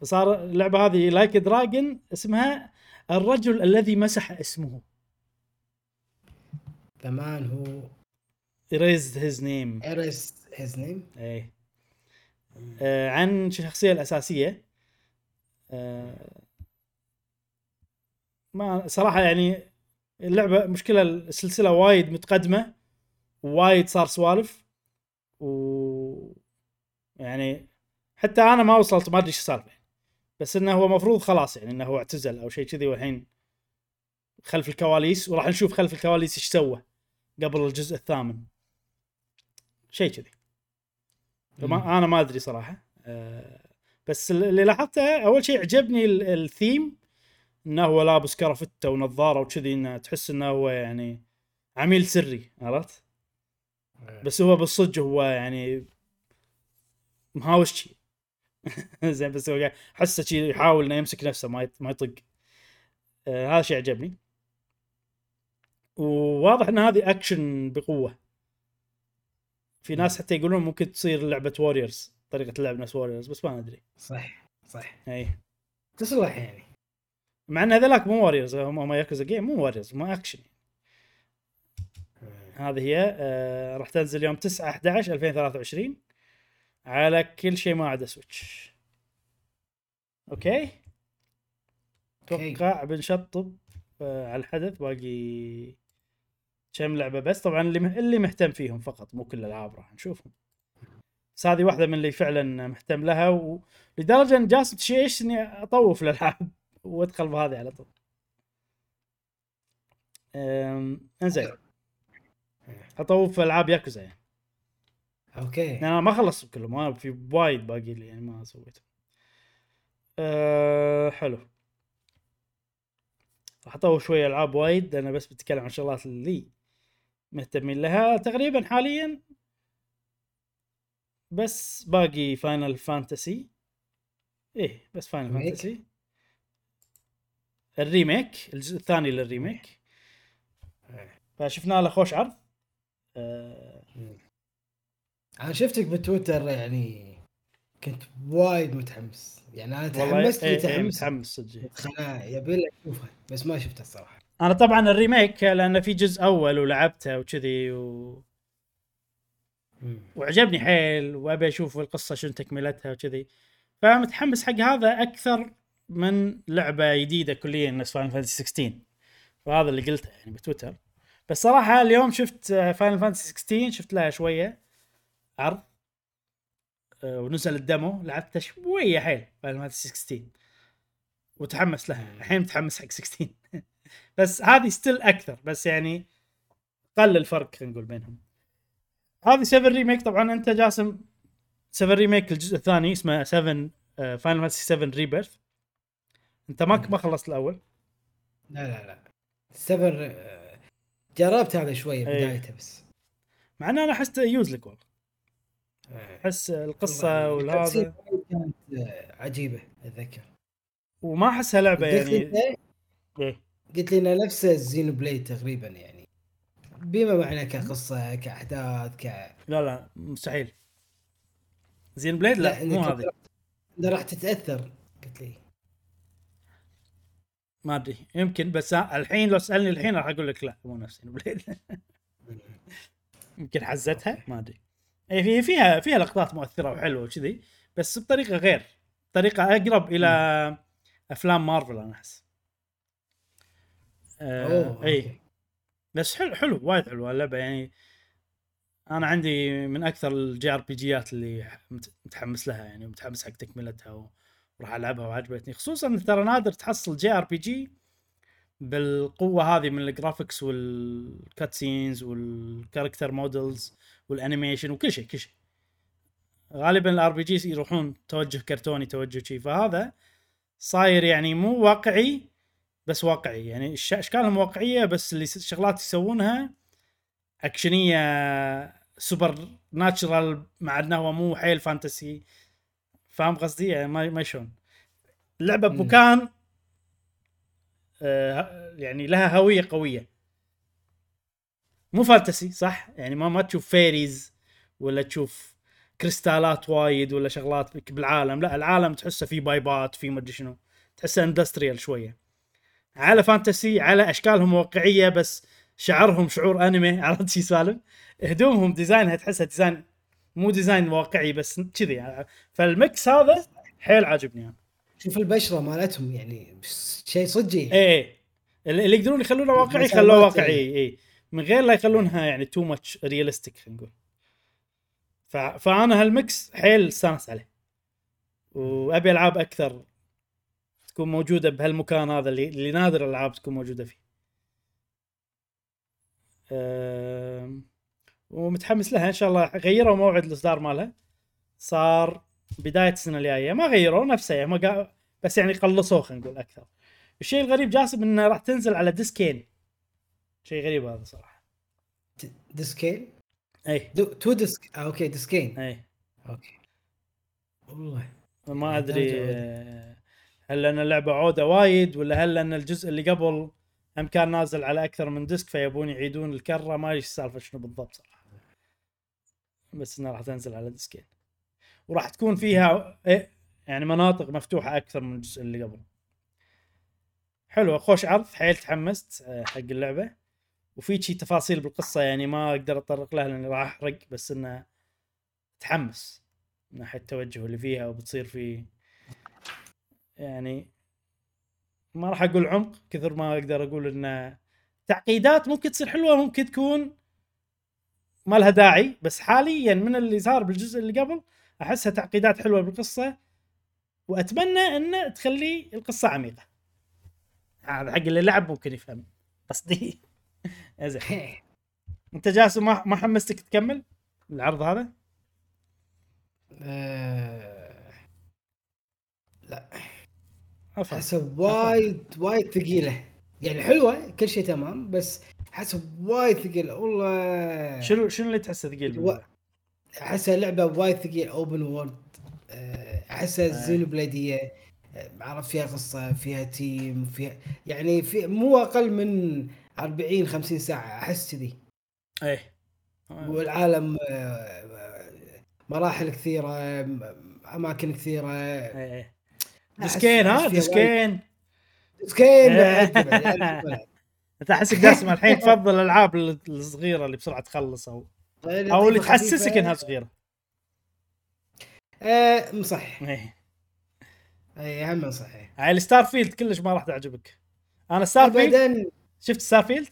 فصار اللعبة هذه لايك دراجون اسمها الرجل الذي مسح اسمه. كمان هو erased his name. erased his name إيه. آه عن الشخصيه الأساسية. آه ما صراحة يعني اللعبة مشكلة السلسلة وايد متقدمة وايد صار سوالف و يعني حتى أنا ما وصلت ما أدري إيش السالفة. بس إنه هو مفروض خلاص يعني إنه هو اعتزل أو شيء كذي والحين خلف الكواليس وراح نشوف خلف الكواليس إيش سوى قبل الجزء الثامن. شيء كذي. فما أنا ما أدري صراحة. أه بس اللي لاحظته أول شيء عجبني ال- الثيم إنه هو لابس كرافته ونظارة وكذي إنه تحس إنه هو يعني عميل سري عرفت؟ بس هو بالصدق هو يعني مهاوش شي (laughs) زين بس هو حسه شي يحاول إنه يمسك نفسه ما ما يطق. آه هذا شيء عجبني. وواضح إن هذه اكشن بقوة. في ناس حتى يقولون ممكن تصير لعبة ووريرز طريقة اللعب نفس ووريرز بس ما أدري. صح صح. إي. تصلح يعني. مع إن هذلاك مو ووريرز هم هم ياكوزا game مو ووريرز هم اكشن هذه هي آه راح تنزل يوم 9 11 2023 على كل شيء ما عدا سويتش أوكي؟ أتوقع بنشطب آه على الحدث باقي كم لعبة بس. طبعا اللي اللي مهتم فيهم فقط مو كل الألعاب راح نشوفهم. بس هذه واحدة من اللي فعلا مهتم لها ولدرجه إن جالس تشيش إني أطوف الألعاب (laughs) وأدخل بهذه على طول. إنزين. أطوف ألعاب ياكوزا يعني. أوكي. أنا ما خلصت كلهم أنا في وايد باقي لي يعني ما سويته. أه حلو. راح اطوف شوية ألعاب وايد أنا بس بتكلم عن الشغلات اللي مهتمين لها. تقريبا حاليا بس باقي فاينل فانتسي إيه بس فاينل؟ فانتسي ال remake الجزء الثاني لل remake. فشفنا له خوش عرض. أه أنا شفتك بتويتر يعني كنت وايد متحمس. يعني أنا تحمست إيه لي إيه تحمس متحمس صدق. يبي لي اشوفها بس ما شفتها الصراحة. أنا طبعا ال remake لأنه في جزء أول ولعبته وكذي و... وعجبني حيل وأبي أشوف القصة شنو تكملتها وكذي. فمتحمس حق هذا أكثر من لعبة جديدة كليا نفس فاينل فانتسي 16 وهذا اللي قلته يعني بتويتر بس صراحة اليوم شفت فاينل فانتسي 16 شفت لها شوية. عرض آه، ونزل ال demo لعبته شوية حيل فاينل فانتسي 16 وتحمس لها الحين متحمس حق 16 (laughs) بس هذه still أكثر بس يعني قل الفرق خلينا نقول بينهم. هذه 7 remake طبعا أنت جاسم 7 remake الجزء الثاني اسمه 7 فاينل فانتسي 7 ريبيرث أنت ما ما خلصت الأول؟ لا لا لا. سفر آه، جربت هذا شوية إيه. بدايته بس. مع ان أنا احس يوزلك والله. أحس القصة والهذا. كانت عجيبة أتذكر. وما أحسها لعبة قلت لي يعني. أنت- إيه. قلت لي انه نفس الزينو بليد تقريبا يعني. بما معنى كقصة كأحداث ك لا لا مستحيل. زين بليد لا, إنك مو هذه راح تتأثر قلت لي. ما أدري. يمكن بس الحين لو تسالني الحين راح أقول لك لا مو نفس زين بليد يمكن حزتها؟ ما أدري. اي في فيها فيها لقطات مؤثرة وحلوة وكذي بس بطريقة غير طريقة أقرب إلى أفلام مارفل أنا أحس. آه اي. بس حلو حلو وايد حلوة اللعبة يعني أنا عندي من أكثر ال JRPG ات اللي مت- متحمس لها يعني ومتحمس حق تكملتها وراح ألعبها وعجبتني خصوصا ترى نادر تحصل JRPG بالقوة هذه من ال graphics وال cutscenes وال character models وال animation وكل شيء كل شيء. غالبا ال RPG يروحون توجه كرتوني توجه شي. فهذا صاير يعني مو واقعي بس واقعي. يعني أشكالهم واقعية بس اللي الشغلات يسوونها أكشنية supernatural مع إنه هو مو حيل fantasy. فاهم قصدي؟ يعني ما ما شلون. اللعبه. بمكان آه، يعني لها هوية قوية. مو fantasy صح؟ يعني ما ما تشوف fairies ولا تشوف كريستالات وايد ولا شغلات بالعالم لا العالم تحسه فيه pipe ات فيه مدري شنو. تحسه industrial شوية. على fantasy على أشكالهم واقعية بس شعرهم شعور انمي (laughs) عرفت شي سالم هدومهم design ها تحسها design مو design واقعي بس كذي. يعني فال mix هذا حيل عاجبني أنا. شوف البشرة مالتهم يعني شيء صجي إيه. اللي يقدرون يخلونه واقعي خلوه يعني. واقعي اي من غير لا يخلونها يعني too much realistic خلينا نقول. فأنا هال mix حيل استانس عليه. وأبي ألعاب أكثر تكون موجودة بهالمكان هذا اللي, اللي نادر الألعاب تكون موجودة فيه. ومتحمس لها. إن شاء الله غيروا موعد الإصدار مالها. صار بداية السنة الجاية. ما غيروا نفسه يعني ما قا... بس يعني قلصوه خلينا نقول أكثر. الشيء الغريب جاسم إنه راح تنزل على ديسكين شيء غريب هذا صراحة. ديسكين اي دو two disc آه okay ديسكين اي okay والله. ما أدري. آه، هل لأن اللعبة عودة وايد ولا هل لأن الجزء اللي قبل هم كان نازل على أكثر من disc فيبون يعيدون الكرة؟ ما أدري السالفة شنو بالضبط صراحة. بس إنها راح تنزل على ديسكين وراح تكون فيها إيه يعني مناطق مفتوحة أكثر من الجزء اللي قبل. حلوة خوش عرض حيل تحمست آه، حق اللعبة. وفي شي تفاصيل بالقصة يعني ما أقدر اتطرق لها لأني راح أحرق بس إنه تحمس من ناحية التوجه اللي فيها وبتصير في يعني ما راح أقول عمق كثر ما أقدر أقول إنه تعقيدات ممكن تصير حلوة ممكن تكون ما لها داعي بس حاليا من اللي صار بالجزء اللي قبل أحسها تعقيدات حلوة بالقصة وأتمنى انه تخلي القصة عميقة. هذا حق اللي لعب ممكن يفهم قصدي. زين. انت جاسم ما ما حمستك تكمل العرض هذا؟ آه، لا. احسها وايد وايد ثقيلة. يعني حلوة كل شيء تمام بس احسها وايد ثقيلة. والله. شنو شنو اللي تحسه ثقيل؟ و- باللعبة؟ احسها لعبة وايد ثقيلة. open world احسها آه. Xenoblade ية آه، عرفت فيها قصة فيها team فيها يعني في مو أقل من 40 50 ساعة أحس كذي. إيه. والعالم آه، آه، مراحل كثيرة أماكن كثيرة. إيه إيه. أحس- ديسكين ها؟ ديسكين. ديسكين بعد. أنت احسك جاسم الحين تفضل الألعاب ال- الصغيرة اللي بسرعة تخلص أو أو اللي تحسسك إنها صغيرة. آه صح إيه. اي هم صحيح هاي ال Starfield كلش ما راح تعجبك. أنا Starfield ابدا شفت Starfield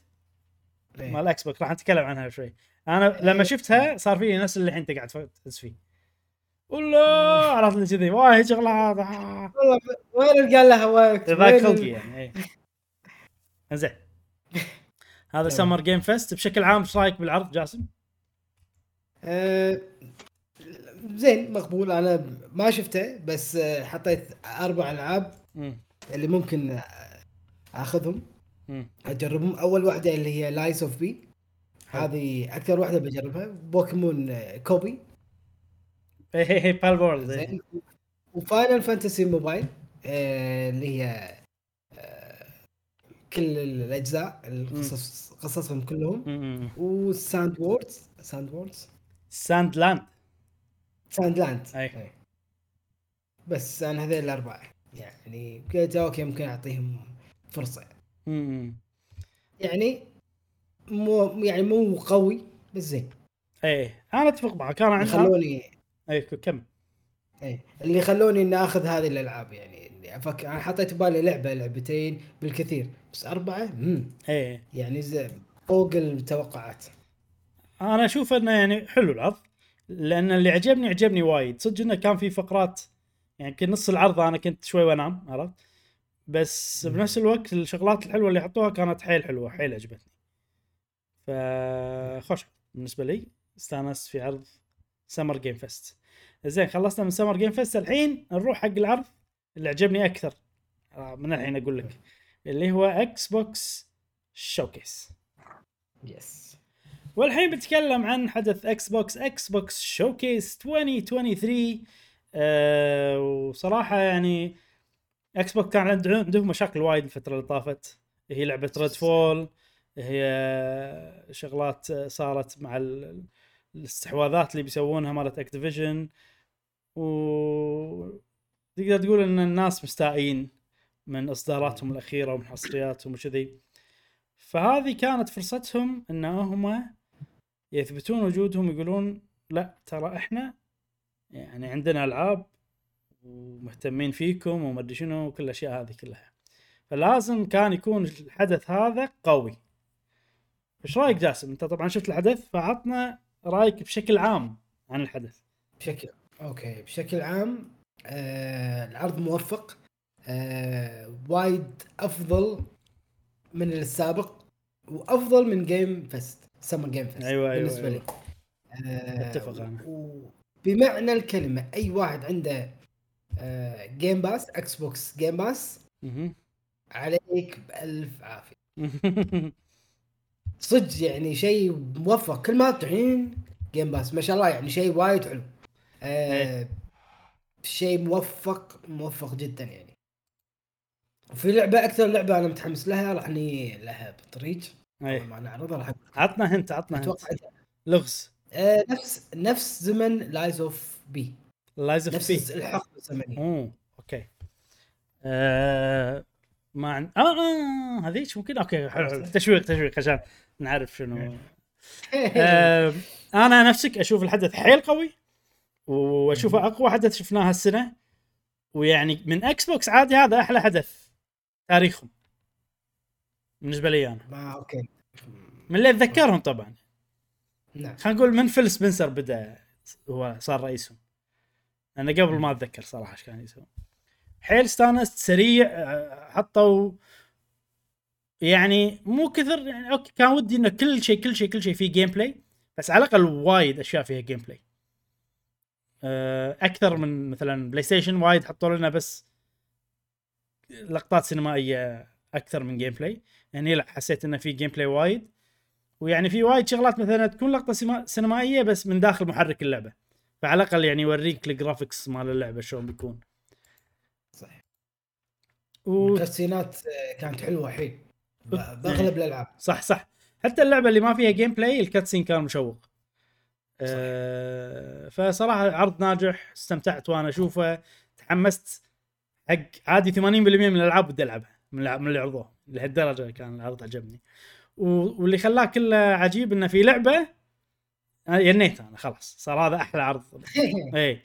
إيه. مال Xbox راح نتكلم عنها شوي. أنا لما شفتها صار فيني نفس اللي الحين انت قاعد تحس فيه. ولا عرفت لي كذي. وايد شغلات. آه. والله وين قال لها وقت ذاك خلقي يعني إيه. زين (laughs) هذا Summer Game Fest بشكل عام إيش رأيك بالعرض جاسم؟ آه زين مقبول. أنا ما شفته بس آه، حطيت أربع ألعاب. اللي ممكن آخذهم. أجربهم. أول واحدة اللي هي Lies of P. هذه أكثر واحدة بجربها. Pokémon copy إيه إيه إيه Palworld إيه. و Final Fantasy mobile آه اللي هي آه كل الأجزاء القصص قصصهم كلهم. و Sand World Sand World Sand Land Sand Land أي. أي. بس أنا هذول الأربعة. يعني قلت okay ممكن أعطيهم فرصة. يعني مو يعني مو قوي بس زين. إيه أنا أتفق معك. أنا عندي خلوني اي كم؟ اي اللي خلوني إني آخذ هذه الألعاب يعني اللي أفكر أنا حطيت ببالي لعبة لعبتين بالكثير بس أربعة؟ مم. إيه. يعني زي فوق التوقعات. أنا أشوف إنه يعني حلو العرض لأن اللي عجبني عجبني وايد. صدق إنه كان في فقرات يعني يمكن نص العرض أنا كنت شوي وانام عرفت؟ بس. بنفس الوقت الشغلات الحلوة اللي حطوها كانت حيل حلوة حيل عجبتني. فخوش بالنسبة لي. استانست في عرض Summer Game Fest زين خلصنا من Summer Game Fest الحين نروح حق العرض اللي عجبني أكثر. آه، من الحين أقول لك. اللي هو Xbox Showcase yes والحين بتكلم عن حدث Xbox Xbox Showcase 2023 أه وصراحة يعني Xbox كان عند- عندهم مشاكل وايد الفترة اللي طافت. هي لعبة Redfall هي شغلات صارت مع ال- الاستحواذات اللي بيسوونها مالت Activision و تقدر تقول إن الناس مستائين من إصداراتهم الأخيرة ومن حصرياتهم وكذي. فهذه كانت فرصتهم إن هم يثبتون وجودهم يقولون لا ترى إحنا يعني عندنا ألعاب ومهتمين فيكم وما أدري شنو وكل الأشياء هذه كلها. فلازم كان يكون الحدث هذا قوي. إيش رأيك جاسم؟ أنت طبعا شفت الحدث فعطنا رأيك بشكل عام عن الحدث. بشكل okay بشكل عام آه العرض موفق آه وايد أفضل من السابق وأفضل من Game Fest Summer Game Fest أيوة، أيوة، بالنسبة أيوة. لي. آه أتفق أنا. وبمعنى الكلمة أي واحد عنده Game Pass إكس بوكس Game Pass. عليك بألف عافية. (laughs) صدق يعني شيء موفق. كل ما الحين Game Pass. ما شاء الله يعني شيء وايد حلو. آه إيه. شيء موفق موفق جدا يعني. وفي لعبة أكثر لعبة أنا متحمس لها راح ني لها بالطريق أي. ما نعرضها راح. عطنا hint عطنا hint. لغز. آه نفس نفس زمن Lies of P Lies of P نفس الحقبه الزمنيه أوكي. آه ما عن... آه آه هذيك ممكن؟ أوكي حلو حلو. (laughs) تشويق تشويق عشان نعرف شنو. (laughs) آه أنا نفسك أشوف الحدث حيل قوي وأشوفه أقوى حدث شفناه هالسنة ويعني من إكس بوكس عادي هذا أحلى حدث تاريخهم. بالنسبة لي أنا. ما أوكي. من اللي أتذكرهم طبعا. نعم. خلينا نقول من فيل سبنسر بدأ هو صار رئيسهم. أنا قبل ما أتذكر صراحة إيش كان يسوون حيل استانست سريع حطوا يعني مو كثر يعني أوكي كان ودي إنه كل شيء كل شيء كل شيء فيه gameplay بس على الأقل وايد أشياء فيها gameplay آه، أكثر من مثلا بلاي ستيشن وايد حطوا لنا بس لقطات سينمائية أكثر من gameplay يعني لا حسيت إنه في gameplay وايد. ويعني في وايد شغلات مثلا تكون لقطة سينمائية بس من داخل محرك اللعبة. فعلى الأقل يعني يوريك ال graphics مال اللعبة شلون بيكون. صح و... ال cutscene ات آه، كانت حلوة حيل ب- بأغلب الألعاب. صح صح. حتى اللعبة اللي ما فيها gameplay ال cutscene كان مشوق. أه فصراحة عرض ناجح استمتعت وأنا أشوفه. تحمست. حق عادي 80% من الألعاب بدي ألعبها. من اللي عرضوها لهالدرجة كان العرض عجبني. واللي خلاه كله عجيب إنه في لعبة ينيت أنا خلاص. صار هذا أحلى عرض. (laughs) اي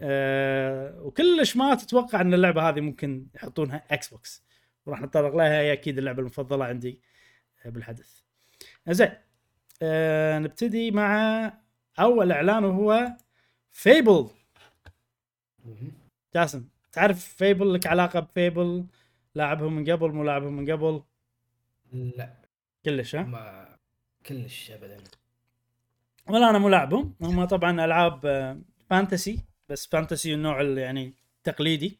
أه وكلش ما تتوقع إن اللعبة هذه ممكن يحطونها إكس بوكس وراح نتطرق لها هي أكيد اللعبة المفضلة عندي بالحدث. زين. أه نبتدي مع أول إعلان وهو Fable. جاسم تعرف Fable لك علاقة ب Fable لاعبهم من قبل مو لاعبهم من قبل؟ لا. كلش ها؟ ما كلش ابدا. ولا أنا مو لاعبهم هم طبعا ألعاب آه، fantasy بس fantasy النوع اللي يعني تقليدي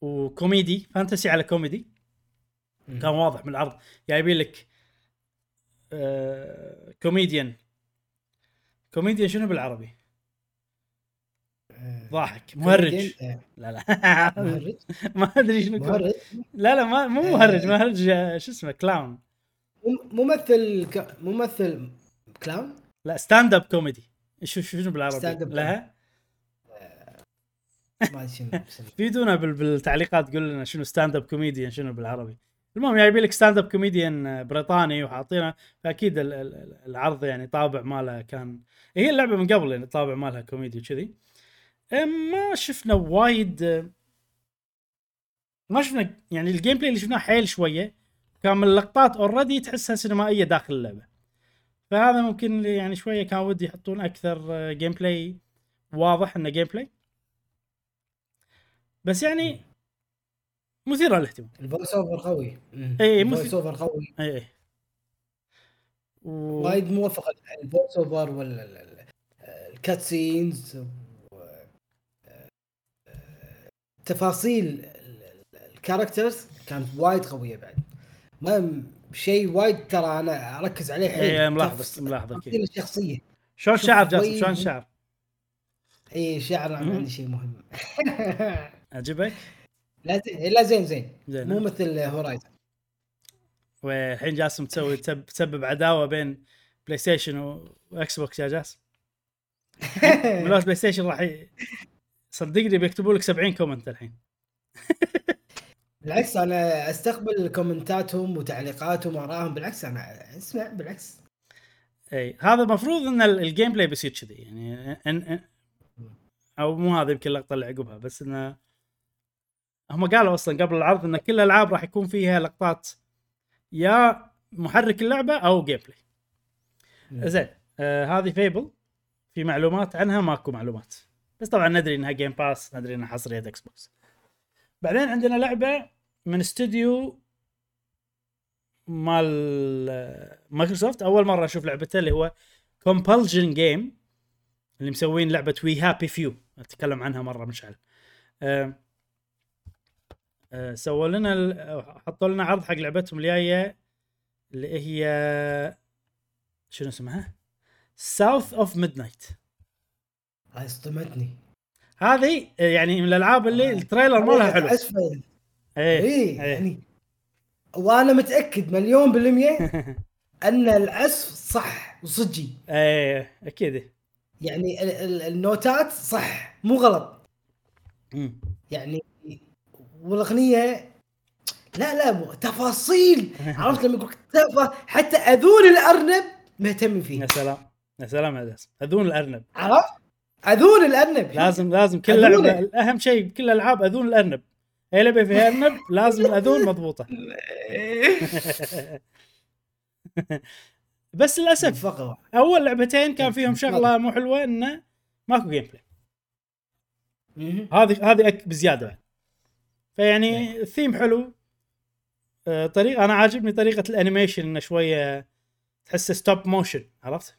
وكوميدي. fantasy على كوميدي. كان واضح من العرض. جايبين لك آه comedian. comedian شنو بالعربي؟ آه، ضاحك. مهرج. لا لا. مهرج؟ (laughs) ما أدري شنو مهرج؟ لا لا ما مو مهرج. مهرج شو اسمه؟ clown. مم- ممثل ك... ممثل clown؟ لا stand up comedy شو شو- شنو بالعربي؟ Stand up لا. (laughs) ما أدري شنو. فيدونا بال- بالتعليقات قول لنا شنو stand up comedian شنو بالعربي. المهم جايبين لك stand up comedian بريطاني وحاطينه فأكيد ال- ال- العرض يعني طابع ماله كان هي اللعبة من قبل يعني الطابع مالها كوميدي وكذي. ما شفنا وايد أه، ما شفنا يعني ال gameplay اللي شفناه حيل شوية كان من اللقطات already تحسها سينمائية داخل اللعبة. فهذا ممكن اللي يعني شوية كان ودي يحطون أكثر gameplay واضح إنه gameplay بس يعني مثيره للاهتمام. ال voice over قوي. مم. إيه، ال voice مثل- over قوي. اي اي و... وايد موفق ال voice over ولا ال- ال- ال cutscenes تفاصيل ال- ال- ال characters كانت وايد قوية بعد. ما شيء وايد ترى أنا أركز عليه حيل. إيه، ملاحظ تفص- ملاحظ أكيد. تفاصيل الشخصية. شلون شعر جاسم؟ شلون شعر؟ إي شعر. أنا عندي شيء مهم. (laughs) عجبك؟ لا زين لا زين زين. مو؟ مثل Horizon والحين جاسم تسوي تسب- تسبب عداوة بين بلاي ستيشن واكس بوكس يا جاسم. ملوت بلاي ستيشن راح. صدقني بيكتبوا لك 70 comment الحين. (laughs) بالعكس أنا أستقبل comment اتهم وتعليقاتهم وارائهم بالعكس أنا أسمع بالعكس. إي هذا المفروض إن ال- ال gameplay بيصير كذي يعني إن إن أو مو هذا يمكن اللقطه اللي عقبها بس انه هم قالوا أصلا قبل العرض إن كل الألعاب راح يكون فيها لقطات يا محرك اللعبة أو gameplay زين آه هذه Fable في معلومات عنها ماكو معلومات. بس طبعا ندري إنها Game Pass ندري إنها حصرية إكس بوكس بعدين عندنا لعبة من استوديو مال مايكروسوفت. أول مرة أشوف لعبته اللي هو كومبلجن جيم اللي مسوين لعبة وي هابي فيو أتكلم عنها مرة مشعل آه، آه، سووا لنا حطوا لنا عرض حق لعبتهم الجايه اللي هي شنو اسمها؟ ساوث اوف ميد نايت هاي صدمتني. هذه يعني من الألعاب اللي آه. التريلر مالها حلو. اسفل اي إيه. يعني وأنا متأكد مليون بالمية (laughs) أن العزف صح وصجي. إيه أكيد. يعني ال- ال- النوتات صح مو غلط. مم. يعني والأغنية لا لا مو- تفاصيل. (laughs) عرفت لما يقول تفا حتى أذون الأرنب مهتم فيه. يا سلام يا سلام يا أذون الأرنب. عرفت؟ أذون الأرنب. لازم لازم كل. لعبه أهم شيء بكل الألعاب أذون الأرنب. اي لعبه فيها أرنب؟ لازم الاذون مضبوطة. (laughs) بس للأسف فقرة. أول لعبتين كان فيهم شغلة مو حلوة إنه ماكو gameplay. هذه هذه بزيادة. فيعني الثيم حلو. آه، طريقه أنا عاجبني طريقة ال animation إنه شوية تحسه stop motion عرفت؟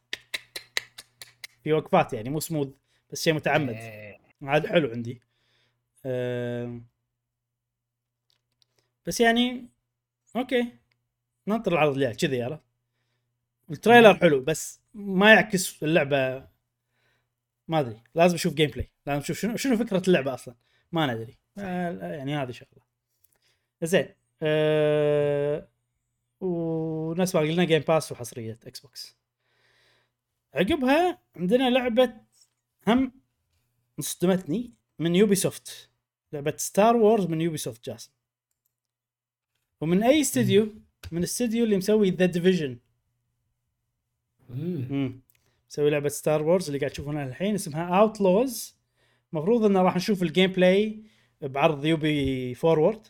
في وقفات يعني مو سموث بس شيء متعمد. إيه. عاد حلو عندي. بس يعني أوكي. ننطر العرض الجاي كذي عرفت ال trailer حلو بس ما يعكس اللعبة. ما أدري. لازم أشوف gameplay لازم أشوف شنو شنو فكرة اللعبة أصلا. ما ندري. آه، يعني هذه شغلة. زين. أه ونفس ما قلنا Game Pass وحصرية Xbox عقبها عندنا لعبة هم صدمتني من Ubisoft لعبة Star Wars من Ubisoft جاسم. ومن أي استديو من الاستديو اللي مسوي The Division مسوي لعبة Star Wars اللي قاعد تشوفونها الحين اسمها Outlaws المفروض إنه راح نشوف ال gameplay بعرض Ubi Forward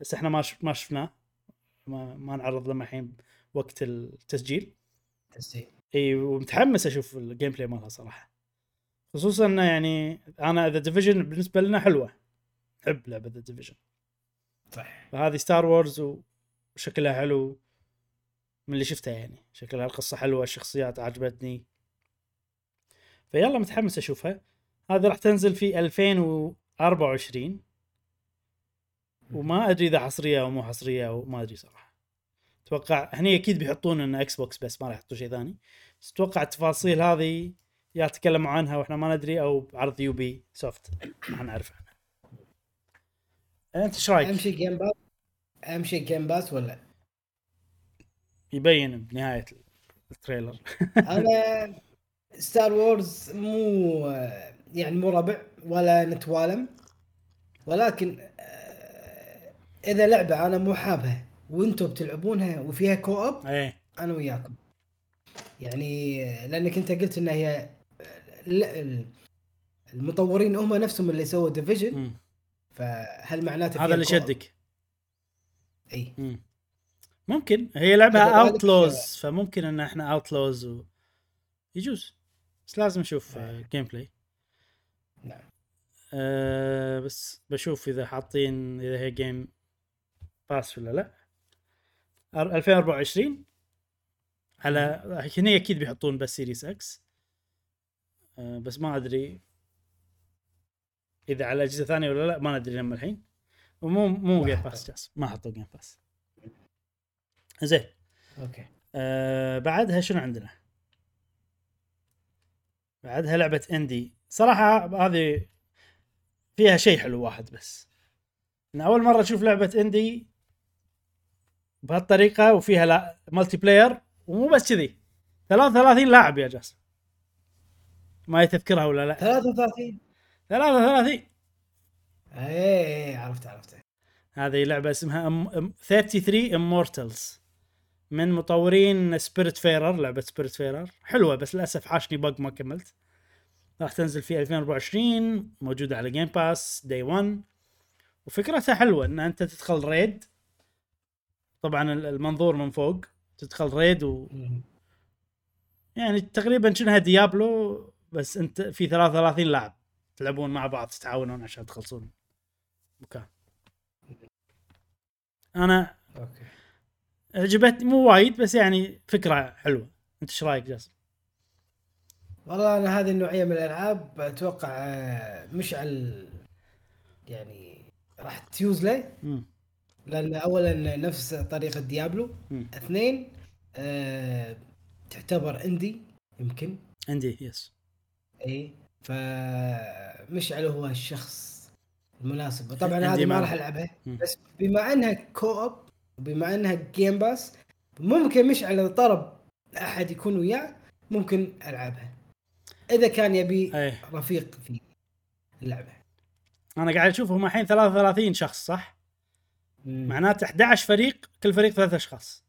بس إحنا ما. ما شفناه. ما, ما نعرض لما الحين وقت التسجيل. تسجيل. إي ومتحمس أشوف ال gameplay مالها صراحة. خصوصا إنه يعني أنا The Division بالنسبة لنا حلوة. نحب لعبة The Division صح فهذه Star Wars وشكلها حلو. من اللي شفتها يعني. شكلها القصة حلوة الشخصيات عجبتني. فيلا متحمس أشوفها. هذه راح تنزل في 2024 وما أدري إذا حصرية أو مو حصرية أو ما أدري صراحة. أتوقع هني أكيد بيحطون ان Xbox بس ما راح يحطوا شيء ثاني. بس أتوقع التفاصيل هذه يا تكلموا عنها وإحنا ما ندري أو بعرض Ubisoft. راح نعرف عنها أنت إيش رأيك؟ اهم شيء Game Pass اهم شيء Game Pass ولا؟ يبين بنهاية ال trailer. (laughs) أنا Star Wars مو يعني مو ربع ولا نتوالم ولكن آه، إذا لعبة أنا مو حابها وأنتم بتلعبونها وفيها co-op إيه. أنا وياكم. يعني آه، لأنك أنت قلت إن هي المطورين هم نفسهم اللي سووا Division. فهل معناته هذا اللي؟ شدك؟ إي. مم. ممكن. هي لعبة كذلك- Outlaws فممكن إن إحنا Outlaws و... يجوز. بس لازم نشوف نعم. gameplay نعم. أه بس بشوف إذا حاطين إذا هي Game Pass ولا لا. أر- 2024 على هنا أكيد بيحطون بس Series X بس ما أدري إذا على أجهزة ثانية ولا لا ما ندري لما الحين. ومو مو Game. Pass جاس ما حطوا Game Pass زين. أوكي. آه بعدها شنو عندنا؟ بعدها لعبة indie صراحة هذه فيها شيء حلو واحد بس. إن أول مرة أشوف لعبة indie بهالطريقة وفيها لا multiplayer ومو بس كذي. 33 لاعب يا جاسم. ما تذكرها ولا لا؟ 33 33 إيه عرفت عرفت. هذه لعبة اسمها أم... أم... 33 Immortals. من مطورين Spiritfarer لعبة Spiritfarer حلوة بس للأسف حاشني bug ما كملت. راح تنزل في 2024 موجودة على Game Pass day 1 وفكرتها حلوة إن أنت تدخل raid طبعا ال- المنظور من فوق تدخل raid و. يعني تقريبا شنها Diablo بس انت في 33 لاعب تلعبون مع بعض تتعاونون عشان تخلصون. مكان أنا أوكي. عجبتني مو وايد بس يعني فكرة حلوة. أنت إيش رأيك جاسم؟ والله أنا هذه النوعية من الألعاب أتوقع آه، مشعل يعني راح تيوز له. لأن اولا نفس طريقة Diablo. اثنين آه، تعتبر indie يمكن. indie yes. اي فمشعل هو الشخص المناسب طبعا هذه ما. راح ألعبها مم. بس بما إنها co-op وبما إنها Game Pass ممكن مشعل اذا طلب أحد يكون وياه ممكن ألعبها إذا كان يبي اي رفيق في اللعبة أنا قاعد أشوف هم الحين 33 شخص صح؟ معناته 11 فريق كل فريق ثلاث أشخاص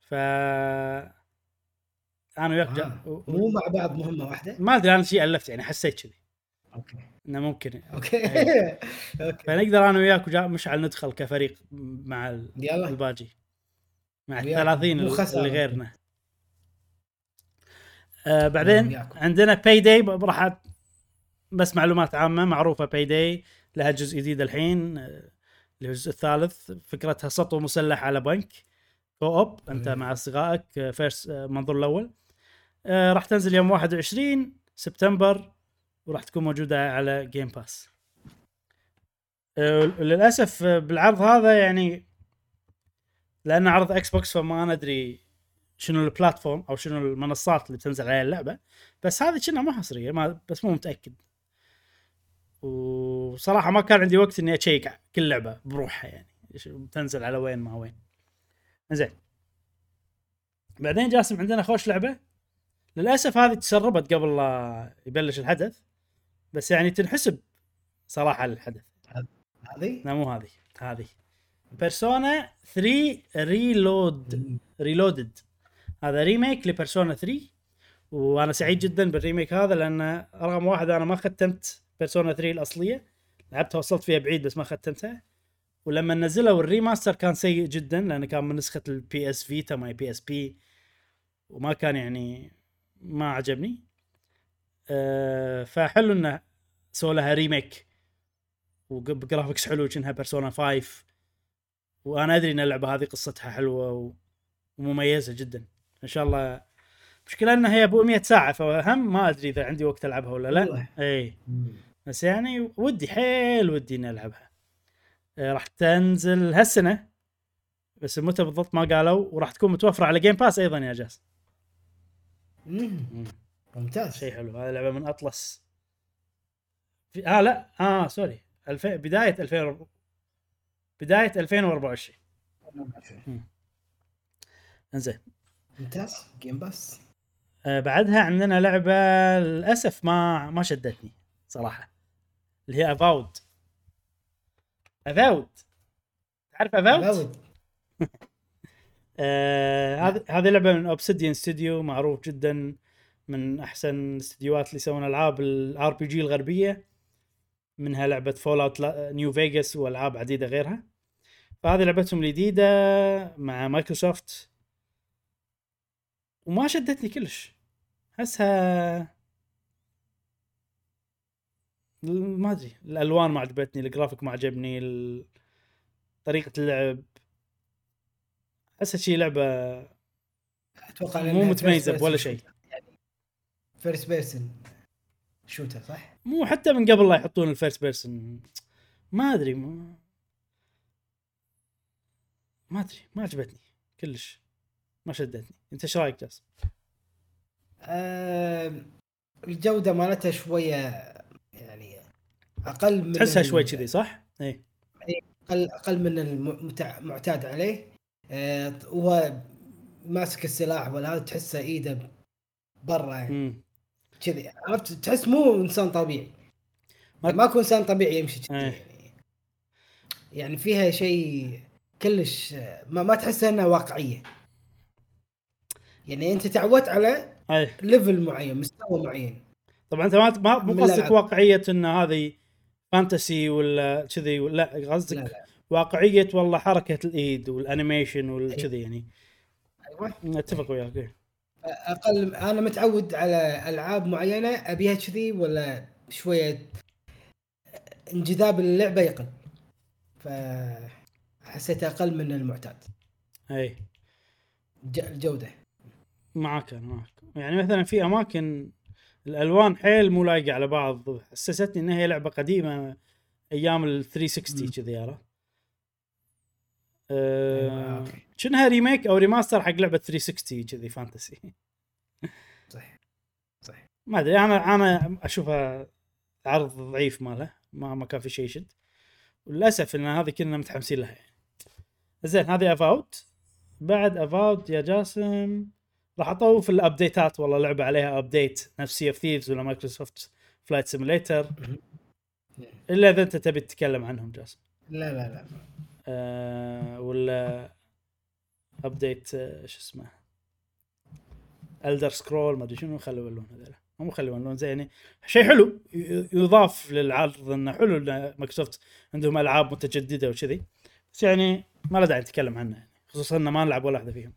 ف أنا وياك. آه. مو مع بعض مهمة واحدة ما أدري أنا شيء ألفت يعني حسيت كذي أوكي إنه ممكن أوكي إيه. (laughs) أوكي فنقدر أنا وياك وجا مشعل ندخل كفريق مع ال- يلا الباجي مع ال وياكم. 30 مو خسارة. اللي غيرنا آه بعدين. عندنا Payday راح بس معلومات عامة معروفة Payday لها جزء جديد الحين آه، اللي هو الجزء الثالث فكرتها سطو مسلح على بنك co-op أنت أيه. مع أصدقائك first المنظور الأول آه راح تنزل يوم 21 سبتمبر وراح تكون موجودة على Game Pass آه للأسف آه، بالعرض هذا يعني لأن عرض Xbox فما ندري شنو ال platform أو شنو المنصات اللي بتنزل عليها اللعبة. بس هذه كنا مو حصرية ما بس مو متأكد. وصراحة ما كان عندي وقت إني أشيك كل لعبة بروحها يعني. إيش بتنزل على وين ما وين. زين. بعدين جاسم عندنا خوش لعبة؟ للأسف هذه تسربت قبل لا يبلش الحدث بس يعني تنحسب صراحة للحدث هذه؟ لا مو هذه هذه. Persona 3 Reload Reloaded هذا remake ل Persona 3 وأنا سعيد جدا بال remake هذا لأن رقم واحد أنا ما ختمت Persona 3 الأصلية. لعبتها وصلت فيها بعيد بس ما ختمتها. ولما نزلوا ال remaster كان سيء جدا لأنه كان من نسخة ال PS Vita maybe PSP وما كان يعني ما عجبني. أه فحلو إنه سووا لها remake وب graphics حلو كأنها Persona 5 وأنا أدري إن اللعبة هذه قصتها حلوة. ومميزة جدا. إن شاء الله. مشكلة إنها هي أبو 100 ساعة فهم ما أدري إذا عندي وقت ألعبها ولا لا. اي بس يعني ودي حيل ودي إني ألعبها. آه، راح تنزل هالسنة. بس متى بالضبط ما قالوا. وراح تكون متوفرة على Game Pass أيضا يا جاس مم. ممتاز. شيء حلو. هذه لعبة من Atlus. في... آه لا. آه sorry. الف... بداية 2000 بداية 2024 إنزين. ممتاز. Game Pass آه بعدها عندنا لعبة للأسف ما ما شدتني صراحة. اللي هي Avowed Avowed تعرف Avowed؟ (laughs) آه هذه هذه لعبة من Obsidian studio معروف جدا من أحسن الاستديوهات اللي يسوون ألعاب ال RPG الغربية. منها لعبة Fallout New Vegas وألعاب عديدة غيرها. فهذه لعبتهم الجديدة مع مايكروسوفت. وما شدتني كلش. احسها ما أدري الألوان ما عجبتني الجرافيك ما عجبني طريقة اللعب احسها شي لعبة أتوقع مو متميزة بولا شيء. first person shooter صح؟ مو حتى من قبل لا يحطون ال first person ما أدري ما, ما أدري ما عجبتني كلش ما شدتني أنت إيش رأيك جاسم؟ آه الجودة مالتها شوية يعني أقل من تحسها شوي كذي صح؟ اي أقل أقل من المعتاد عليه آه هو ماسك السلاح ولا هذا تحسه إيده برا. يعني كذي عرفت؟ تحس مو إنسان طبيعي. ما- ماكو إنسان طبيعي يمشي كذي. يعني يعني فيها شيء كلش ما, ما تحس إنها واقعية. يعني أنت تعودت على اي level معين مستوى معين. طبعا أنت ما مو قصدك. واقعية إن هذه fantasy ولا كذي ولا لا قصدك واقعية والله حركة الإيد وال animation والكذي يعني. أيوه. أتفق وياك إيه. أقل أنا متعود على ألعاب معينة أبيها كذي ولا شوية انجذاب اللعبه يقل. ف حسيت أقل من المعتاد. أي. الجودة. معك أنا معك يعني مثلا في أماكن الألوان حيل مو لايقة على بعض حسستني انها هي لعبة قديمة أيام ال 360 مم. كذي عرفت؟ أه. شنها remake أو remaster حق لعبة 360 كذي fantasy صح صح ما أدري أنا أنا أشوفها عرض ضعيف ماله ما ما كان في شيء يشد. وللأسف إن هذه كنا متحمسين لها. يعني. زين هذه Avowed بعد Avowed يا جاسم. راح أطوف الابديتات والله لعبة عليها update نفس Sea of Thieves ولا Microsoft Flight Simulator إلا إذا أنت تبي تتكلم عنهم جاسم. لا لا لا. آه ولا update آه شو اسمه؟ Elder Scroll ما أدري شنو خلوا اللون هذول. مو خلوا اللون زين يعني شيء حلو يضاف للعرض إنه حلو إن مايكروسوفت عندهم ألعاب متجددة وكذي. بس يعني ما له داعي نتكلم عنه يعني خصوصا ان ما نلعب ولا واحدة فيهم.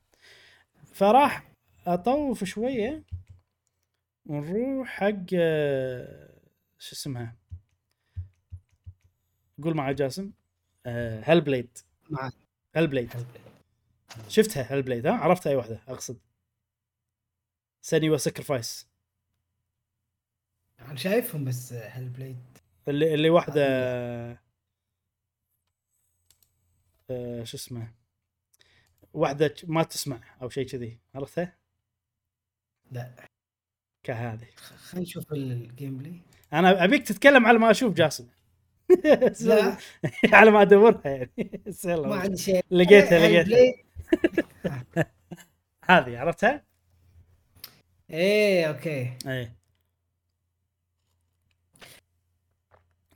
فراح أطوف شوية ونروح حق آه، شو اسمها؟ قول معي جاسم. Hellblade معك Hellblade شفتها Hellblade ها؟ عرفت أي واحدة أقصد. Senua's Sacrifice أنا شايفهم بس Hellblade اللي اللي واحدة آه شو اسمه؟ واحدة ما تسمع أو شيء كذي عرفتها؟ لا. كهذه. خلينا نشوف ال gameplay أنا أبيك تتكلم على ما أشوف جاسم. (laughs) (laughs) على ما أدورها يعني. (laughs) بس يلا. ما عندي شيء. لقيتها لقيتها. هذه عرفتها؟ إيه okay. اي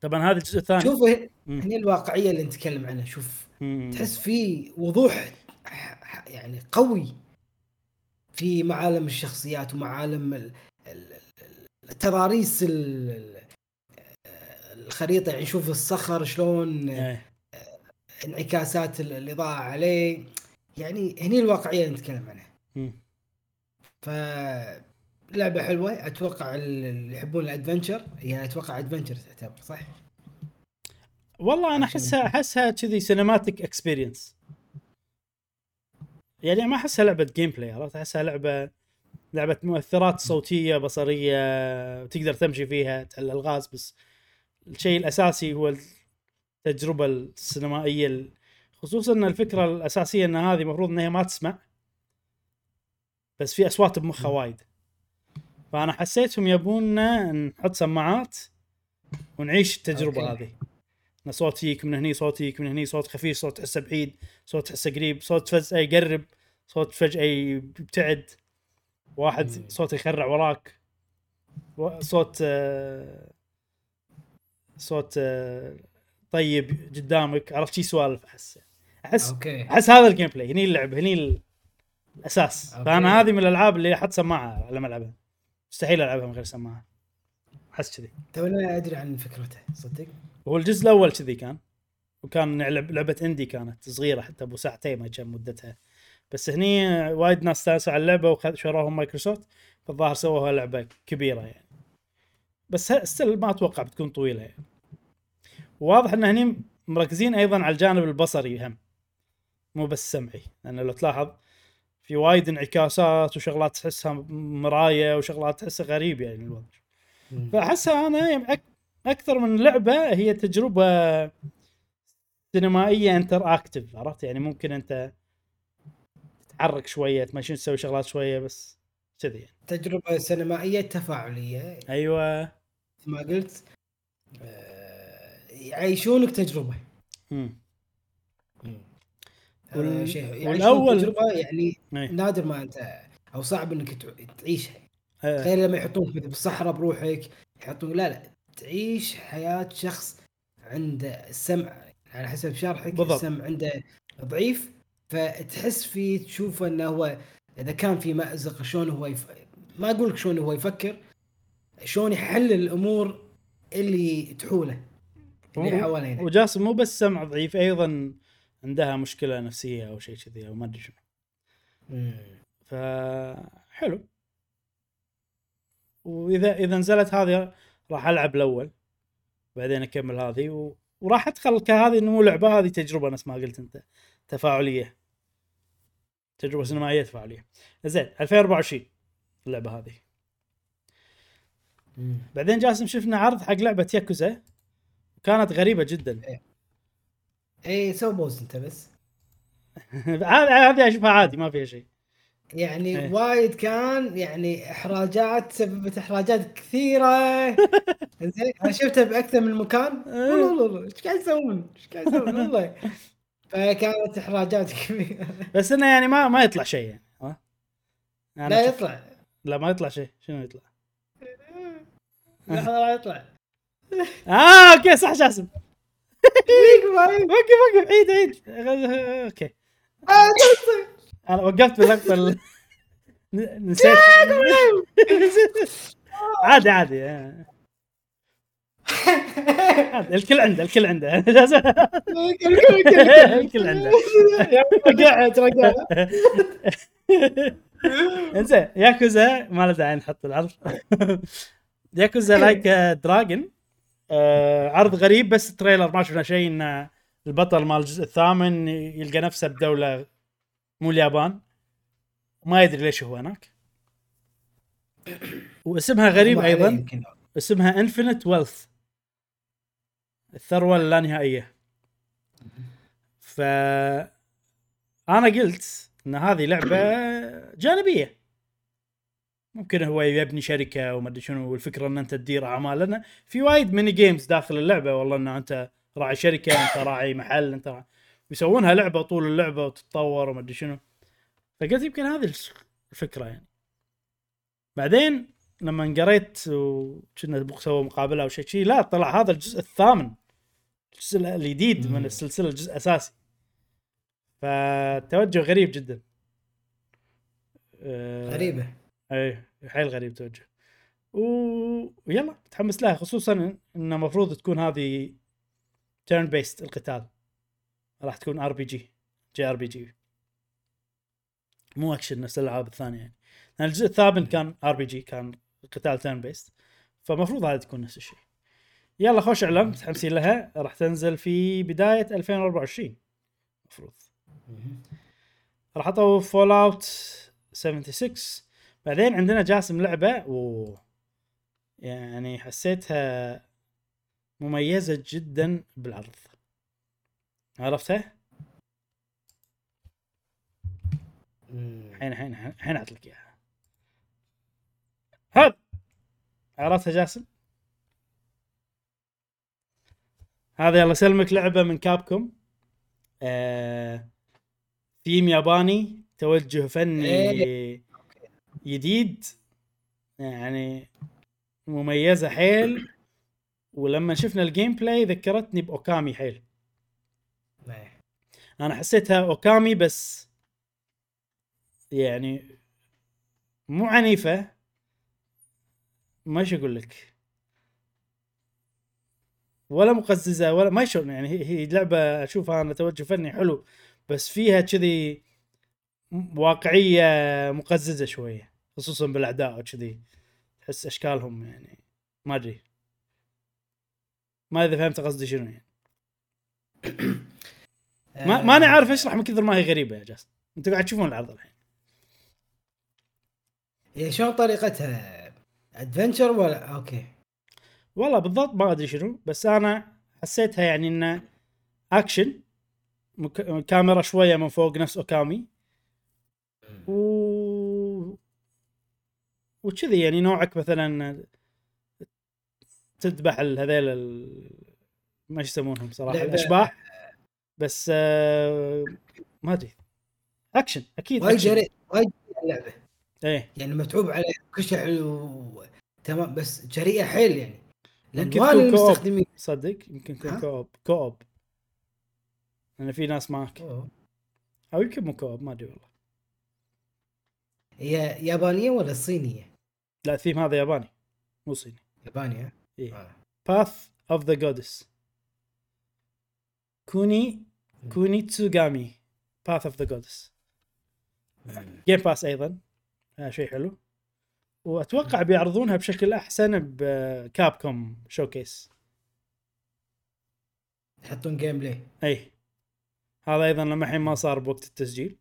طبعا هذا الجزء الثاني. شوف هنا الواقعية اللي نتكلم عنها. شوف مم. تحس في وضوح يعني قوي في معالم الشخصيات ومعالم ال- ال- ال- التضاريس ال- ال- الخريطة يعني شوف الصخر شلون إيه. انعكاسات ال- الإضاءة عليه يعني هني الواقعية اللي نتكلم عنها. ف لعبة حلوة أتوقع ال- اللي يحبون الأدفنشر يعني أتوقع أدفنشر تعتبر صح؟ والله أنا احسها أحسها كذي cinematic experience يعني ما أحسها لعبة gameplay عرفت أحسها لعبه لعبة مؤثرات صوتية بصرية تقدر تمشي فيها تحل الغاز بس الشيء الأساسي هو التجربة السينمائية ال- خصوصا ان الفكرة الأساسية إن هذه المفروض إن هي ما تسمع بس في أصوات بمخها وايد فأنا حسيتهم يبوننا نحط سماعات ونعيش التجربة okay. هذه إن صوت يجيك من هني صوت يجيك من هني صوت خفيف صوت تحسه بعيد صوت تحسه قريب صوت فجأة يقرب صوت فجأة يبتعد واحد. صوت يخرع وراك صوت آه، صوت آه، طيب قدامك عرفت شي سوالف أحس. أحس okay. أحس هذا ال gameplay هني اللعب هني ال- الأساس. okay. فأنا هذه من الألعاب اللي أحط سماعة لما العبها مستحيل ألعبها من غير سماعة. أحس كذي. تو أنا أدري عن فكرته. صدق؟ هو الجزء الأول كذي كان وكان لعب لعبة indie كانت صغيرة حتى أبو ساعتين ما كان مدتها. بس هني وايد ناس استانسوا على اللعبة وشروهم مايكروسوفت. فالظاهر سووها لعبة كبيرة يعني. بس still ما أتوقع بتكون طويلة. يعني واضح إن هني مركزين أيضا على الجانب البصري هم مو بس سمعي. لأن لو تلاحظ في وايد انعكاسات وشغلات تحسها مراية وشغلات تحسها غريب يعني الوضع. فأحسها أنا يعني أك- أكثر من لعبة هي تجربة سينمائية انتر اكتف عرفت؟ يعني ممكن أنت تتحرك شوية تمشي تسوي شغلات شوية بس كذي يعني. تجربة سينمائية تفاعلية. أيوه. مثل ما قلت آه، يعيشونك تجربة مم. هذا وال- شيء والأول- تجربة يعني إيه. نادر ما انت أو صعب إنك تع- تعيشها غير لما يحطونك بالصحراء بروحك يحطون لا لا تعيش حياة شخص عنده السمع على حسب شرحك بالضبط. السمع عنده ضعيف فتحس فيه تشوفه إنه هو إذا كان في مأزق شلون هو يف... ما أقول لك شلون هو يفكر شلون يحل الأمور اللي تحوله اللي حوالينه وجاسم مو بس سمع ضعيف أيضا عندها مشكلة نفسية أو شيء كذي أو ما أدري شنو. فحلو وإذا إذا نزلت هذه راح ألعب الأول بعدين أكمل هذه و... وراح أدخل كهذه إنه مو لعبة هذه تجربة نفس ما قلت أنت تفاعلية. تجربة سينمائية تفاعلية. زين 2024 اللعبة هذه. مم. بعدين جاسم شفنا عرض حق لعبة ياكوزا. كانت غريبة جدا. اي سو pause أنت بس. (laughs) هذه أشوفها عادي ما فيها شيء. يعني إيه. وايد كان يعني إحراجات سببت إحراجات كثيرة. (laughs) زين أنا شفتها بأكثر من مكان. إيه. والله والله إيش قاعد يسوون؟ إيش قاعد يسوون؟ والله. فكانت إحراجات كبيرة. بس إنه يعني ما ما يطلع شيء يعني ها؟ لا يطلع. لا ما يطلع شيء. شنو يطلع؟ لحظه لا يطلع. آه okay صح جاسم. (laughs) وقف وقف عيد عيد. okay. آه،. أنا وقفت باللقطه نسيت. (laughs) عادي عادي. آه. عادي، الكل عنده الكل عنده. (laughs) الكل عنده. رجعت رجعت انزين ياكوزا ما له داعي نحط العرض. Yakuza Like a Dragon آه، عرض غريب بس trailer ما شفنا شيء إن البطل مال الجزء الثامن يلقى نفسه بدولة مو اليابان. ما يدري ليش هو هناك. واسمها (clears throat) غريب أيضا. اسمها Infinite Wealth الثروة اللانهائيه ف أنا قلت إن هذه لعبة جانبية. ممكن هو يبني شركة وما أدري شنو والفكرة إن أنت تدير اعمال لأن في وايد mini games داخل اللعبة والله إن أنت راعي شركة أنت راعي محل أنت راعي ويسوونها لعبة طول اللعبة وتتطور وما أدري شنو. فقلت يمكن هذه الفكرة يعني. بعدين لما قريت وكنا سووا مقابلة أو شيء شي لا طلع هذا الجزء الثامن الجزء الجديد من. السلسلة الجزء الأساسي. فتوجه غريب جدا. آه، غريبة. اي حيل غريب توجه. و... ويلا متحمس لها خصوصا إن المفروض تكون هذه turn-based القتال. راح تكون ار بي جي جي ار بي جي مو اكشن نفس الألعاب الثانية يعني. لأن الجزء الثامن كان RPG كان قتال turn-based فمفروض هذه تكون نفس الشيء. يلا خوش اعلان متحمسين لها. راح تنزل في بداية 2024 المفروض راح أطوف Fallout 76 بعدين عندنا جاسم لعبة و يعني حسيتها مميزة جدا بالعرض عرفتها؟ مم. الحين الحين الحين أعطيك إياها هذا عرفتها جاسم؟ هذا الله يسلمك لعبة من كابكوم آه ثيم ياباني توجه فني إيه. جديد يعني مميزة حيل. ولما شفنا ال gameplay ذكرتني ب Okami حيل. أنا حسيتها Okami بس يعني مو عنيفة. ما إيش أقول لك؟ ولا مقززة ولا ما شلون يعني هي لعبة أشوفها أنا توجه فني حلو بس فيها كذي واقعية مقززة شوية. خصوصا بالأعداء وكذي. تحس أشكالهم يعني ما أدري. ما إذا فهمت قصدي شنو يعني. (coughs) ما ماني عارف اشرح من كثر ما هي غريبة يا جاس أنتوا قاعد تشوفون العرض الحين. هي شلون طريقتها؟ adventure ولا؟ okay. والله بالضبط ما أدري شنو بس أنا حسيتها يعني إنه اكشن مك... كاميرا شوية من فوق نفس Okami. و وكذي يعني نوعك مثلا تذبح هذيل ال... ما يسمونهم صراحة الأشباح بس آه، ما أدري أكشن أكيد وايد. جريء وايد اللعبة إيه يعني متعوب على كشح و... تمام بس جريئة حيل يعني تكون كوب. المستخدمين صدق يمكن يكون ها؟ كوب كوب لأن في ناس معك أوه. أو يمكن مو co-op ما أدري والله هي يابانية ولا صينية؟ لا الثيم هذا ياباني مو صيني. يابانيه إيه. آه. Path of the Goddess. Kuni Kunitsu-Gami Path of the Goddess. Game Pass أيضا. هذا شيء حلو. وأتوقع بيعرضونها بشكل أحسن ب Capcom Showcase يحطون gameplay اي هذا أيضا لما الحين ما صار بوقت التسجيل.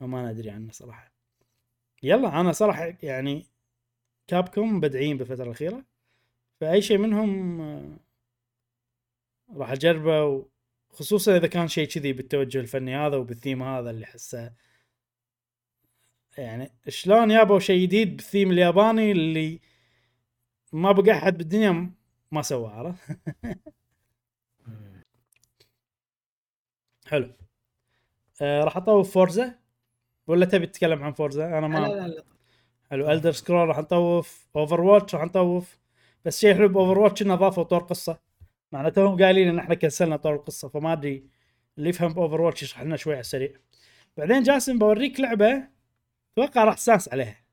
وما ندري عنه صراحة. يلا أنا صراحة يعني Capcom مبدعين بالفترة الأخيرة فأي شيء منهم آه، راح أجربه خصوصا إذا كان شيء كذي بالتوجه الفني هذا وبالثيم هذا اللي احسه يعني شلون يابوا شيء جديد بالثيم الياباني اللي ما بقى أحد بالدنيا ما سواه عرفت؟ (laughs) حلو. آه راح أطوف Forza ولا تبي تتكلم عن Forza؟ أنا ما لا لا لا حلو. Elder Scrolls راح نطوف. Overwatch راح نطوف. بس شيء حلو ب Overwatch إنه اضافوا طور قصة. معناته قايلين إن إحنا كنسلنا طور القصة فما أدري اللي يفهم ب Overwatch يشرح لنا شوي على السريع. بعدين جاسم بوريك لعبة أتوقع راح تستانس عليها.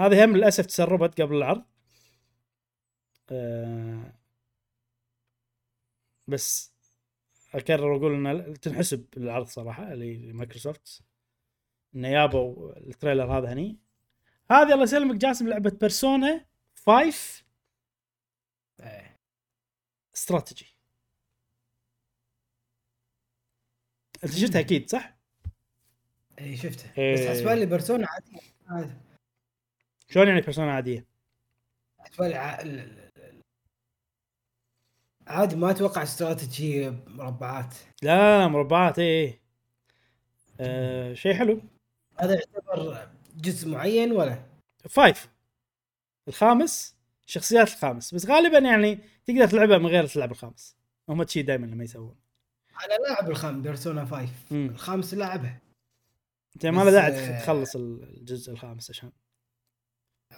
هذه هم للأسف تسربت قبل العرض. أه بس أكرر وأقول إن تنحسب العرض صراحة لمايكروسوفت إنه يابوا ال trailer هذا هني هذه الله يسلمك جاسم لعبة Persona 5 إيه. استراتيجي أنت شفتها أكيد صح؟ اي شفته إيه. بس حسبالي لي بيرسونا عادية هذا شلون يعني بيرسونا عادية؟ حسبالي ع... ال- عادي ما أتوقع استراتيجي مربعات لا مربعات إيه إيه آه شيء حلو هذا يعتبر جزء معين ولا؟ فايف الخامس شخصيات الخامس بس غالبا يعني تقدر تلعبها من غير تلعب الخامس هم تشي دائما لما يسوون أنا لاعب الخام بيرسونا 5 مم. الخامس لاعبها أنت ما له داعي آه، تخلص الجزء الخامس عشان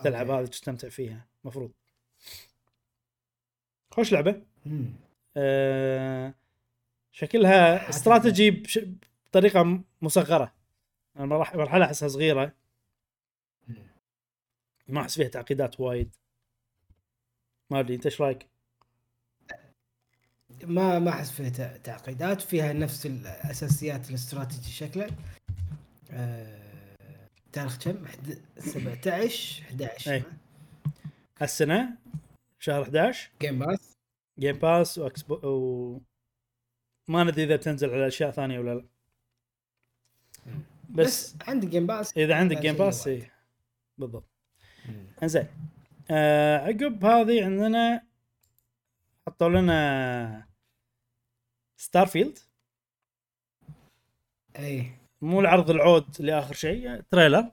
تلعب. هذا تستمتع فيها مفروض خوش لعبة. أه شكلها استراتيجي. بطريقة مصغرة المرح- مرحله احسها صغيرة. مم. ما أحس فيها تعقيدات وايد. ما أدري أنت إيش رأيك؟ ما ما أحس فيها تع- تعقيدات. فيها نفس الأساسيات الاستراتيجي شكله آه... تاريخ كم؟ حد- 17 11 أي. هالسنة؟ شهر 11 Game Pass Game Pass و Xbox و ما ندري إذا بتنزل على أشياء ثانية ولا لا. بس, بس عندي Game Pass إذا عندك Game Pass. اي بالضبط. إنزين. آه عقب هذه عندنا حطوا لنا Starfield اي مو العرض العود لآخر شيء trailer.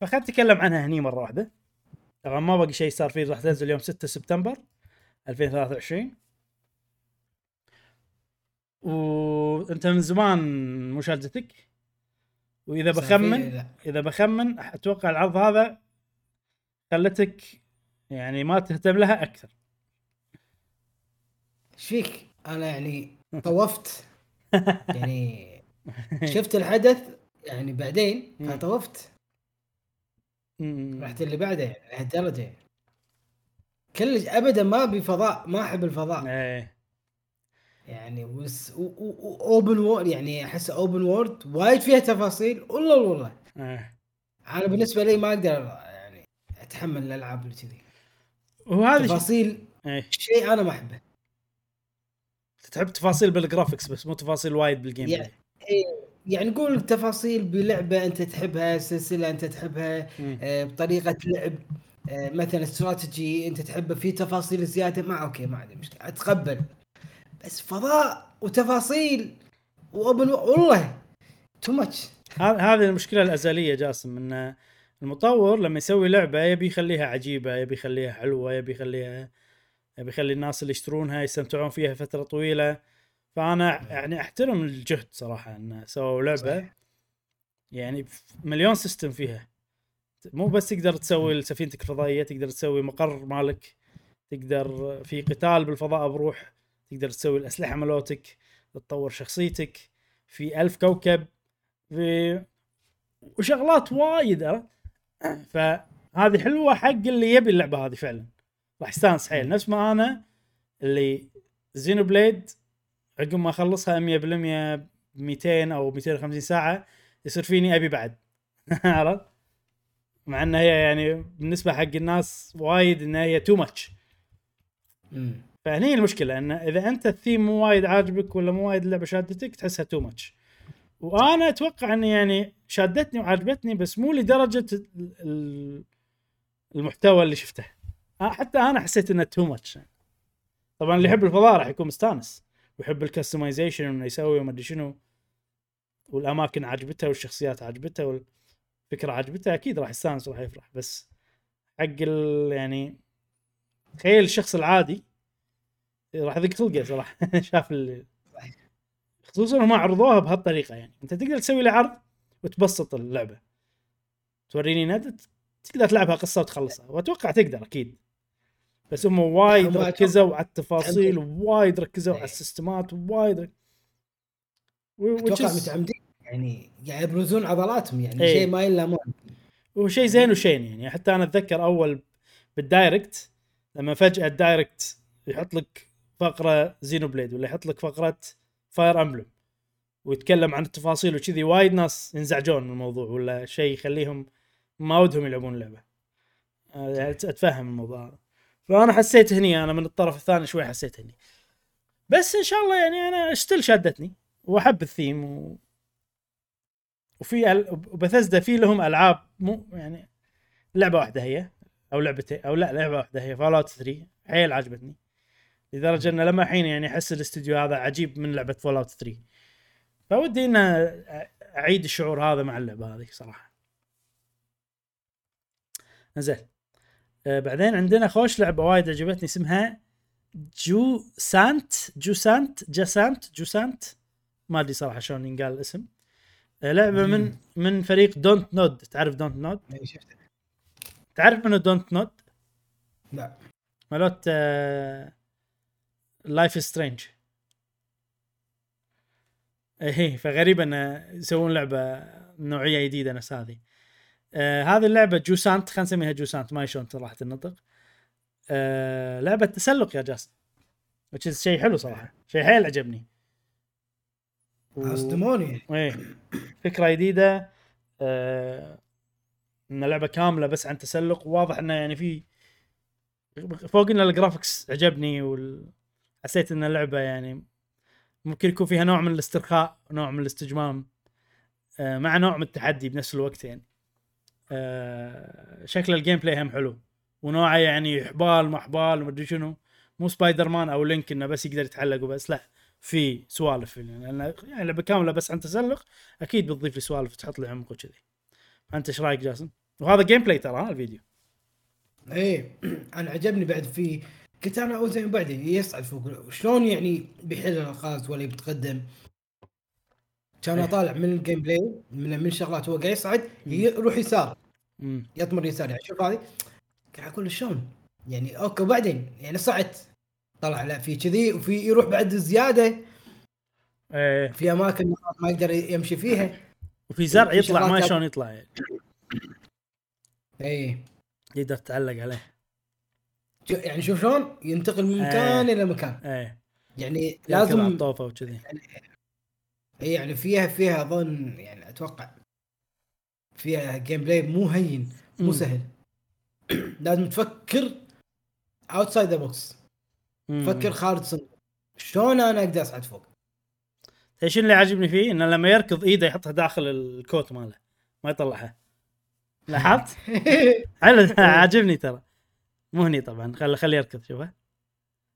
فخلنا نتكلم عنها هني مرة واحدة. طبعا ما باقي شيء Starfield راح تنزل يوم 6 سبتمبر 2023 وانت من زمان مشاهدتك وإذا بخمن. إذا بخمن أتوقع العرض هذا خلتك يعني ما تهتم لها أكثر إيش فيك؟ أنا يعني طوفت يعني شفت الحدث يعني بعدين. (laughs) فطوفت مم. رحت اللي بعده يعني لهالدرجة. كلش ابدا ما ابي فضاء ما أحب الفضاء إيه يعني وبس open world يعني أحس open world وايد فيها تفاصيل والله والله. إيه. أنا بالنسبة لي ما أقدر يعني أتحمل الألعاب اللي كذي. وهذا تفاصيل إيه. شيء أنا ما أحبه. تحب تفاصيل بال graphics بس مو تفاصيل وايد بال game يعني- play يعني نقول تفاصيل بلعبة أنت تحبها سلسلة أنت تحبها. آه، بطريقة لعب آه، مثلا استراتيجي أنت تحبه فيه تفاصيل زيادة ما أوكي ما عندي مشكلة. أتقبل. بس فضاء وتفاصيل و open world too much هذه المشكلة الأزلية جاسم إن المطور لما يسوي لعبة يبي يخليها عجيبة يبي يخليها حلوة يبي يخليها يبي يخلي الناس اللي يشترونها يستمتعون فيها فترة طويلة. فأنا يعني أحترم الجهد صراحة إن سووا لعبة. صحيح. يعني مليون system فيها. مو بس تقدر تسوي سفينتك الفضائية تقدر تسوي مقر مالك تقدر في قتال بالفضاء بروح. تقدر تسوي الأسلحة مالوتك تطور شخصيتك في ألف كوكب في وشغلات وايد فهذه حلوة حق اللي يبي اللعبة هذه فعلا. راح يستانس حيل. نفس ما أنا اللي Xenoblade عقب ما أخلصها 100% 200 أو 250 ساعة يصير فيني أبي بعد. (laughs) عرفت؟ مع إنها هي يعني بالنسبة حق الناس وايد إنها هي too much فهني المشكلة إن إذا أنت الثيم مو وايد عاجبك ولا مو وايد اللعبة شادتك تحسها too much وأنا أتوقع اني يعني شادتني وعجبتني بس مو لدرجة المحتوى اللي شفته. حتى أنا حسيت إنه too much طبعا اللي يحب الفضاء راح يكون مستانس ويحب ال customization إنه يسوي وما أدري شنو. والأماكن عجبته والشخصيات عجبته والفكرة عجبته أكيد راح يستانس وراح يفرح. بس حق يعني تخيل الشخص العادي راح يضيق خلقه صراحة. (laughs) شاف خصوصا هم عرضوها بهالطريقة يعني. أنت تقدر تسوي له عرض وتبسط اللعبة. توريني إن تقدر تلعبها قصة وتخلصها. وأتوقع تقدر أكيد. بس هم وايد ركزوا على التفاصيل وايد ركزوا على إيه. السيستمات وايد أتوقع متعمدين. يعني قاعد يبرزون عضلاتهم يعني. إيه. شيء ما يلامون وهو شيء زين وشين يعني. حتى أنا أتذكر أول بال Direct لما فجأة ال Direct يحط لك فقرة Xenoblade ولا يحط لك فقرة Fire Emblem ويتكلم عن التفاصيل وكذي وايد ناس ينزعجون من الموضوع ولا شيء يخليهم ما ودهم يلعبون اللعبة. يعني أتفهم الموضوع هذا. فأنا حسيت هني أنا من الطرف الثاني شوي حسيت هني. بس إن شاء الله يعني أنا still شادتني وأحب الثيم و... وفي ال... وبثزدا في لهم ألعاب مو يعني لعبة واحدة هي أو لعبتين أو لا لعبة واحدة هي Fallout 3 حيل عجبتني. لدرجة إنه لما الحين يعني أحس الاستوديو هذا عجيب من لعبة Fallout 3 فودي ان أعيد الشعور هذا مع اللعبة هذه صراحة. زين آه بعدين عندنا خوش لعبة وايد عجبتني اسمها Jusant Jusant Jusant Jusant ما أدري صراحة شلون ينقال الاسم. آه لعبة من من فريق Don't Nod تعرف Don't Nod؟ تعرف منو Don't Nod؟ لا. مالوت آه Life is Strange إيه فغريب إن يسوون لعبة نوعية جديدة نفس هذه. آه هذه اللعبة Jusant خلينا نسميها Jusant ما شلون راح تنطق آه لعبة تسلق يا جاسم شيء حلو صراحة شيء حيل عجبني. اصدموني إيه فكرة جديدة. آه إن لعبه كاملة بس عن تسلق واضح إنه يعني في فوق إن ال graphics عجبني وال حسيت إن اللعبة يعني ممكن يكون فيها نوع من الاسترخاء نوع من الاستجمام آه، مع نوع من التحدي بنفس الوقت يعني. آه، شكل ال gameplay هم حلو. ونوعه يعني حبال ما حبال ومدري شنو. مو سبايدر مان أو Link إنه بس يقدر يتعلق وبس لا في سوالف يعني. يعني لعبة كاملة بس عن تسلق أكيد بتضيف لي سوالف وتحط لي عمق وكذي. أنت إيش رأيك جاسم؟ وهذا gameplay ترى ها الفيديو. إيه (clears throat) أنا عجبني بعد في قلت أنا أول زين بعدين يصعد فوق شلون يعني بيحل الألغاز ولا بيتقدم كان إيه. طالع من ال gameplay من من شغلات هو قاعد يصعد يروح يسار. يطمر يسار يعني شوف هذه قاعد أقول شلون؟ يعني أوكي وبعدين يعني صعدت طلع لا في كذي وفي يروح بعد زيادة. إيه. في أماكن ما يقدر يمشي فيها. وفي زرع يطلع ما شلون يطلع يعني. إيه. يقدر تتعلق عليه. يعني شوف شلون؟ ينتقل من مكان إيه. إلى مكان. إيه. يعني لازم الطوفه وكذي. يعني اي يعني فيها فيها اظن يعني أتوقع فيها gameplay مو هين مو سهل. لازم تفكر outside the box فكر خارج صندوق. شلون أنا أقدر أصعد فوق؟ إيش اللي عاجبني فيه؟ إنه لما يركض إيده يحطها داخل الكوت ماله. ما يطلعها. لاحظت؟ (laughs) حلو عاجبني ترى. مو هني طبعا خلي خليه يركض شوفه.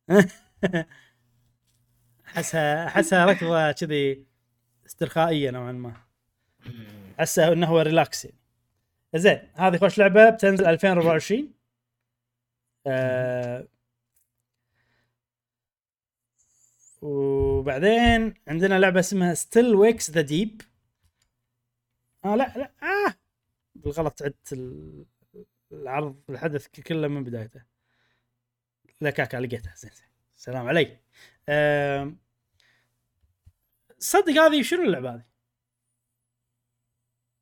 (laughs) احسها احسها ركضة كذي استرخائية نوعا ما. احسها إنه هو relax يعني زين هذه خوش لعبة بتنزل 2024 آه وبعدين عندنا لعبة اسمها Still Wakes the Deep آه لا لا آه بالغلط عدت العرض الحدث كله من بدايته. لا كاكا لقيتها. زين زين. السلام علي صدق هذه شنو اللعبة هذه؟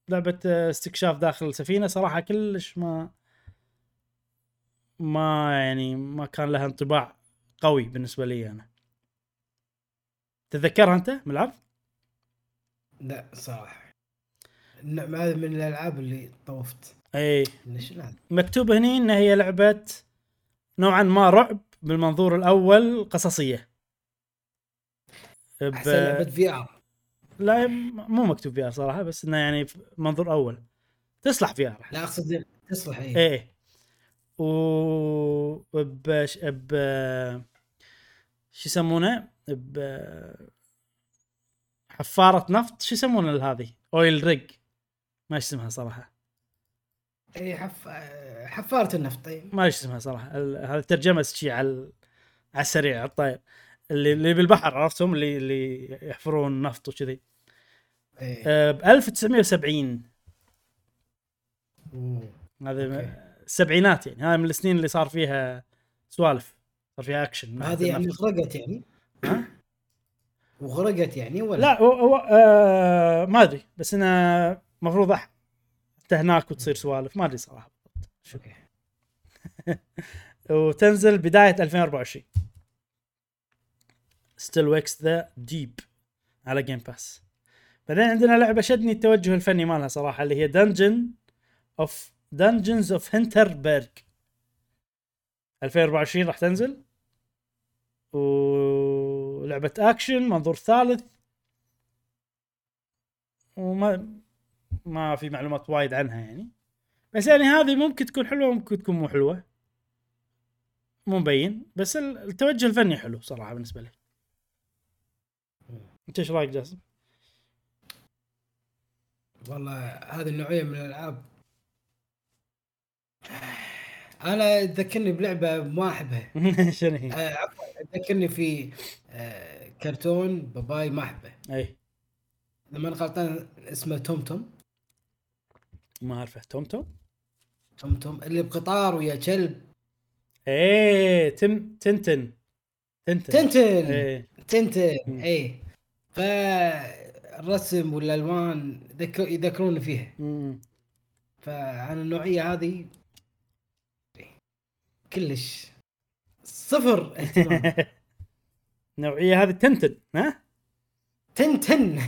لعبة آه، استكشاف داخل السفينة. صراحة كلش ما ما يعني ما كان لها انطباع قوي بالنسبة لي أنا. تتذكرها أنت من العرض؟ لا صراحة. هذا من الألعاب اللي طوفت. أي؟ مكتوب هني إن هي لعبة نوعا ما رعب بالمنظور الأول قصصية. ب... أحسن لعبة VR لا مو مكتوب فيها صراحة بس إنه يعني في منظور أول. تصلح فيها لا أقصد تصلح إيه. إيه. و ب... ب... شو يسمونه؟ ب حفارة نفط شو يسمونه هذه؟ oil rig ما اسمها صراحة. إيه حف... حفارة النفط إيه. ما أدري اسمها صراحة هذا ترجمة شيء على على السريع على الطاير اللي اللي بالبحر عرفتهم اللي اللي يحفرون نفط وكذي إيه أه ب 1970 أوه. هذا. السبعينات يعني هذا من السنين اللي صار فيها سوالف صار فيها اكشن هذه يعني. غرقت يعني ها؟ وغرقت يعني ولا لا هو, آه ما أدري بس انه المفروض هناك وتصير سوالف ما أدري صراحة أوكي. (laughs) وتنزل بداية 2024 Still Wakes the Deep على Game Pass بعدين عندنا لعبة شدني التوجه الفني مالها صراحة اللي هي Dungeon of Dungeons of Hinterberg 2024 راح تنزل. ولعبة اكشن منظور ثالث. وما ما في معلومات وايد عنها يعني. بس يعني هذه ممكن تكون حلوة ممكن تكون مو حلوة. مو مبين. بس ال- التوجه الفني حلو صراحة بالنسبة لي. أنت إيش رأيك جاسم؟ والله هذه النوعية من الألعاب. (sighs) أنا تذكرني بلعبة ما أحبها. (laughs) شنو هي؟ آه، عفوا تذكرني في آه، كرتون باباي ما أحبه. أي. لما أنا غلطان اسمه توم توم. ما أعرفه. توم توم؟ توم توم اللي بقطار ويا كلب. إيه تم تنتن. تنتن. تنتن. إيه. تنتن. مم. اي فالرسم والألوان ذك- يذكروني فيها. مم. فعن النوعية هذه كلش. صفر النوعيه (laughs) هذه تنتن ها؟ تنتن.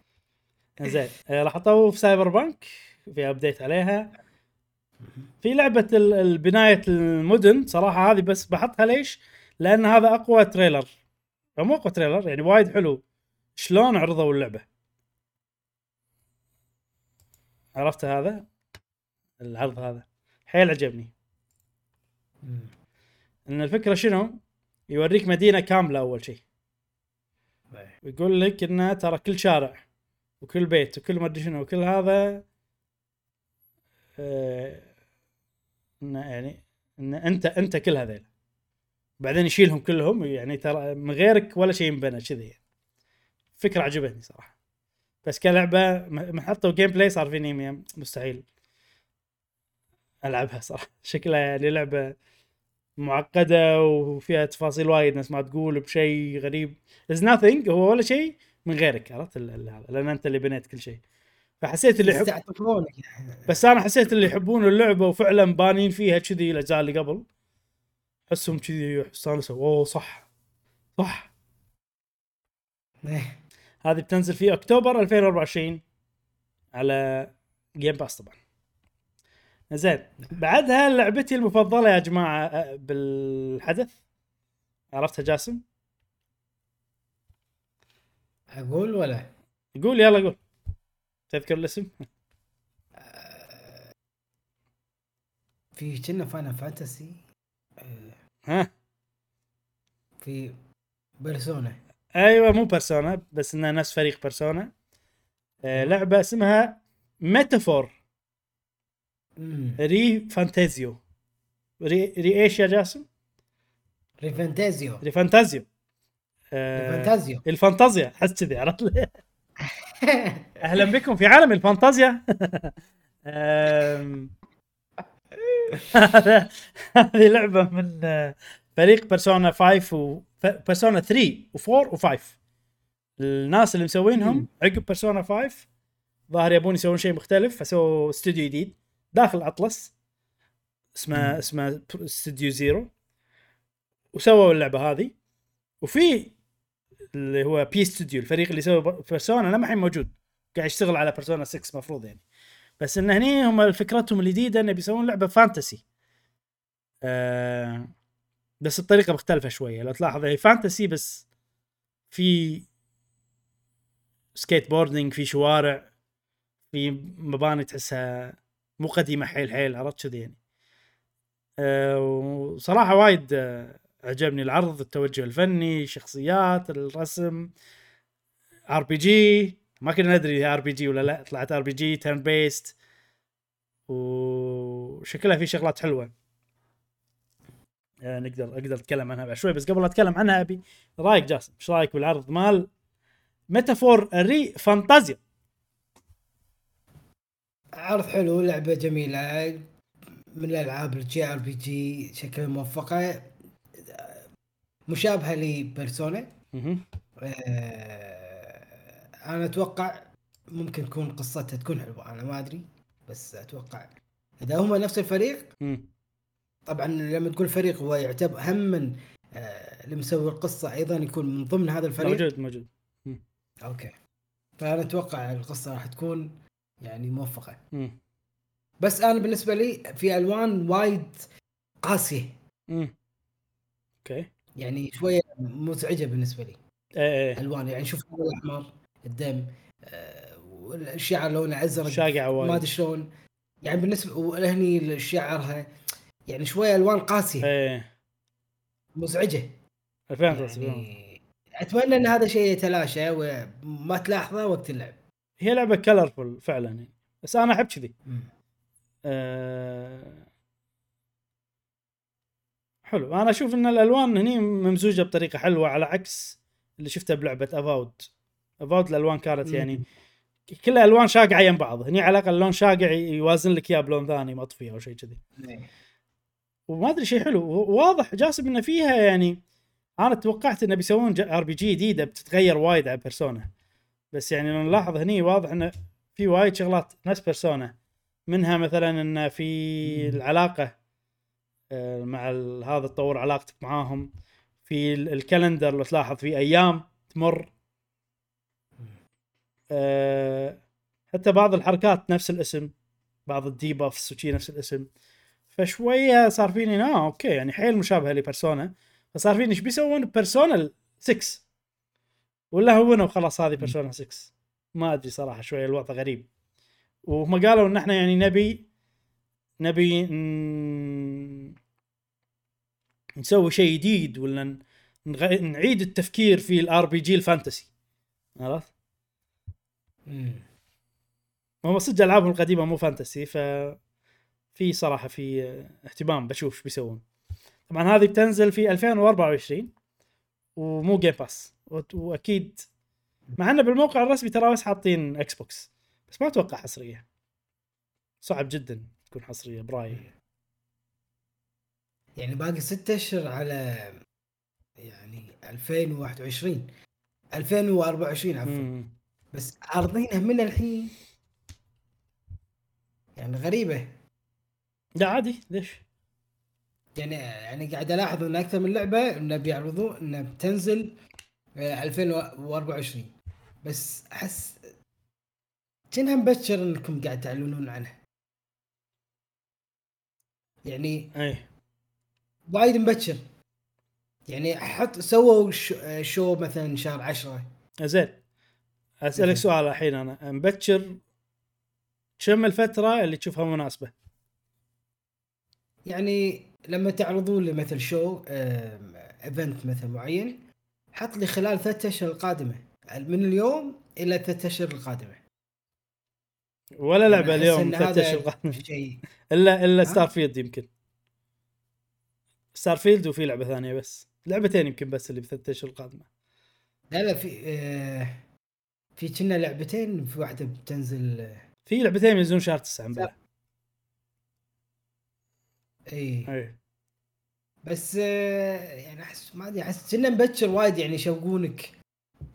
(laughs) زين راح أطوف في Cyberpunk. في update عليها. في لعبة ال- ال- بناية المدن صراحة هذه بس بحطها ليش؟ لأن هذا أقوى trailer مو أقوى trailer يعني وايد حلو. شلون عرضوا اللعبة؟ عرفت هذا؟ العرض هذا. حيل عجبني. إن الفكرة شنو؟ يوريك مدينة كاملة أول شيء ويقول لك إنه ترى كل شارع وكل بيت وكل ما شنو وكل هذا انه يعني إن أنت أنت كل هذيل. بعدين يشيلهم كلهم يعني ترى من غيرك ولا شيء ينبنى كذي يعني. فكرة عجبتني صراحة. بس كلعبة م- حطوا gameplay صار فيني م- مستحيل ألعبها صراحة. (laughs) شكلها يعني لعبة معقدة وفيها تفاصيل وايد ناس ما تقول بشيء غريب. is nothing هو ولا شيء من غيرك عرفت هذا لأن أنت اللي بنيت كل شيء. فحسيت اللي يحب يستعطفونك بس أنا حسيت اللي يحبون اللعبة وفعلا بانين فيها كذي الاجزاء اللي قبل. احسهم كذي استانسوا أوه صح. صح. إيه. هذه بتنزل في أكتوبر 2024 على Game Pass طبعا. زين. بعدها لعبتي المفضلة يا جماعة أه، بالحدث. عرفتها جاسم؟ أقول ولا؟ قول يلا قول. تذكر الاسم؟ في كنا Final Fantasy ها؟ في Persona أيوه مو Persona بس إنها نفس فريق Persona آه لعبة اسمها Metaphor. ReFantazio Re, Re إيش يا جاسم؟ ReFantazio ReFantazio آه ReFantazio الفانتازيا حس كذي عرفت؟ (laughs) أهلا بكم في عالم الفانتازيا. (laughs) هذه لعبة من فريق Persona 5 و Persona 3 و4 و5 الناس اللي مسوينهم. عقب Persona 5 ظاهر يبون يسوون شيء مختلف فسووا استوديو جديد داخل Atlus اسمه. اسمه استوديو Zero وسووا اللعبة هذه. وفي اللي هو P Studio الفريق اللي سوى Persona لما الحين موجود. قاعد يشتغل على Persona 6 مفروض يعني. بس إن هني هم فكرتهم الجديدة إنه بيسوون لعبة fantasy آه بس الطريقة مختلفة شوية. لو تلاحظ هي fantasy بس في skateboarding في شوارع في مباني تحسها مو قديمة حيل حيل عرفت كذي يعني. آه وصراحة وايد آه عجبني العرض التوجه الفني شخصيات الرسم. RPG ما كنا ندري RPG ولا لا طلعت RPG turn-based وشكلها في شغلات حلوة. آه نقدر أقدر أتكلم عنها بعد شوي بس قبل أتكلم عنها أبي رأيك جاسم إيش رأيك بالعرض مال ميتافور ري فانتازيا عرض حلو لعبة جميلة. من الألعاب ال JRPG شكلها موفقة. مشابهة لبيرسونا. آه، أنا أتوقع ممكن تكون قصتها تكون حلوة أنا ما أدري بس أتوقع إذا هم نفس الفريق. طبعا لما تقول فريق هو يعتبر هم من آه، اللي مسوي القصة أيضا يكون من ضمن هذا الفريق موجود موجود أوكي فأنا أتوقع القصة راح تكون يعني موفقة مم. بس أنا بالنسبة لي في ألوان وايد قاسية. أوكي يعني شوية مزعجة بالنسبة لي. إيه إيه. الوان يعني شوف الأحمر الدم آه، والشعر لونه ازرق شاقع ما وايد. أدري شلون. يعني بالنسبة وهني شعرها يعني شوية ألوان قاسية. إيه. مزعجة. فهمت. يعني أتمنى إن هذا الشيء يتلاشى وما تلاحظه وقت اللعب. هي لعبة colorful فعلا يعني. بس أنا أحب كذي. حلو. أنا أشوف إن الألوان هني ممزوجة بطريقة حلوة على عكس اللي شفته بلعبة Avowed Avowed الألوان كانت يعني كلها ألوان شاقعة يم بعض. هني على الأقل اللون شاقع يوازن لك اياه بلون ثاني مطفي أو شيء كذي. إيه. وما أدري شيء حلو. واضح جاسم انه فيها يعني أنا توقعت انه بيسوون RPG جديدة بتتغير وايد على Persona بس يعني لو نلاحظ هني واضح انه في وايد شغلات نفس Persona منها مثلا انه في. العلاقة مع ال- هذا تطور علاقتك معاهم. في ال- ال calendar لو تلاحظ في أيام تمر. آه، حتى بعض الحركات نفس الاسم. بعض ال debuffs وشي نفس الاسم. فشوية صار فيني آه أوكي يعني حيل مشابهه ل Persona فصار فيني إيش بيسوون؟ Persona 6 ولا هونوا وخلاص هذه Persona 6 ما أدري صراحة شوية الوضع غريب. وهم قالوا إن إحنا يعني نبي نبي نسوي شيء جديد ولا نغ- نعيد التفكير في ال RPG ال fantasy. عرفت؟ هم صدق ألعابهم القديمة مو fantasy ف في صراحة في اهتمام بشوف إيش بيسوون. طبعا هذه بتنزل في 2024 ومو Game Pass وأكيد مع إنه بالموقع الرسمي ترى بس حاطين Xbox بس ما أتوقع حصرية. صعب جدا تكون حصرية برأيي. يعني باقي ستة أشهر على يعني 2021 2024 عفوا. بس عارضينها من الحين. يعني غريبة. لا عادي. ليش؟ يعني يعني قاعد ألاحظ إن أكثر من لعبة انه بيعرضون انها بتنزل آه، 2024 بس أحس كأنها مبشر إنكم قاعد تعلنون عنها. يعني اي وايد مبكر يعني حط سووا شو مثلا شهر 10 زين أسألك. سؤال الحين أنا مبكر كم الفترة اللي تشوفها مناسبة؟ يعني لما تعرضون لي مثل show event مثل معين حط لي خلال ثلاثة أشهر القادمة من اليوم إلى ثلاثة أشهر القادمة ولا لعبة أحس اليوم إن ثلاث هذا أشهر. شيء الا إلا؟ Starfield يمكن Starfield وفي لعبة ثانية بس. لعبتين يمكن بس اللي بثلاث أشهر القادمه لا لا في آه في كنا لعبتين في واحدة بتنزل آه، في لعبتين ينزلون شهر 9 مبلغ إي. إي. بس آه يعني أحس ما أدري أحس كنا مبكر وايد يعني يشوقونك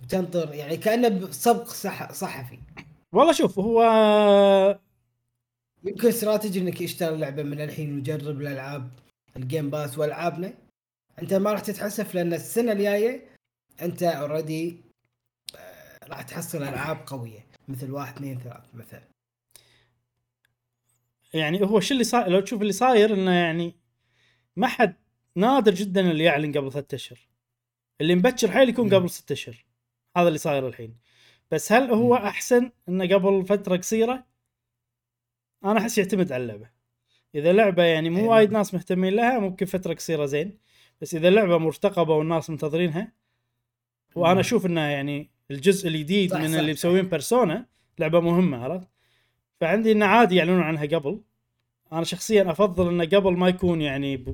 وتنطر يعني كأنه سبق صح صحفي. والله شوف هو يمكن استراتيجي إنك اشتري لعبة من الحين وجرب الألعاب. ال Game Pass والعابنا. انت ما راح تتحسف لأن السنة الجاية انت اوريدي راح تحصل ألعاب قوية. مثل واحد اثنين ثلاث مثلا. يعني هو شو اللي صاير لو تشوف اللي صاير إنه يعني ما حد نادر جدا اللي يعلن قبل ثلاثة أشهر. اللي مبكر حيل يكون. قبل ستة أشهر. هذا اللي صاير الحين. بس هل هو. أحسن إنه قبل فترة قصيرة؟ أنا أحس يعتمد على اللعبة. إذا لعبة يعني مو أي وايد. ناس مهتمين لها ممكن فترة قصيرة زين بس إذا لعبة مرتقبة والناس منتظرينها وأنا مم. أشوف إنه يعني الجزء الجديد من اللي. مسوين بيرسونا لعبة مهمة عرفت فعندي إنه عادي يعلنون عنها قبل أنا شخصيا أفضل إنه قبل ما يكون يعني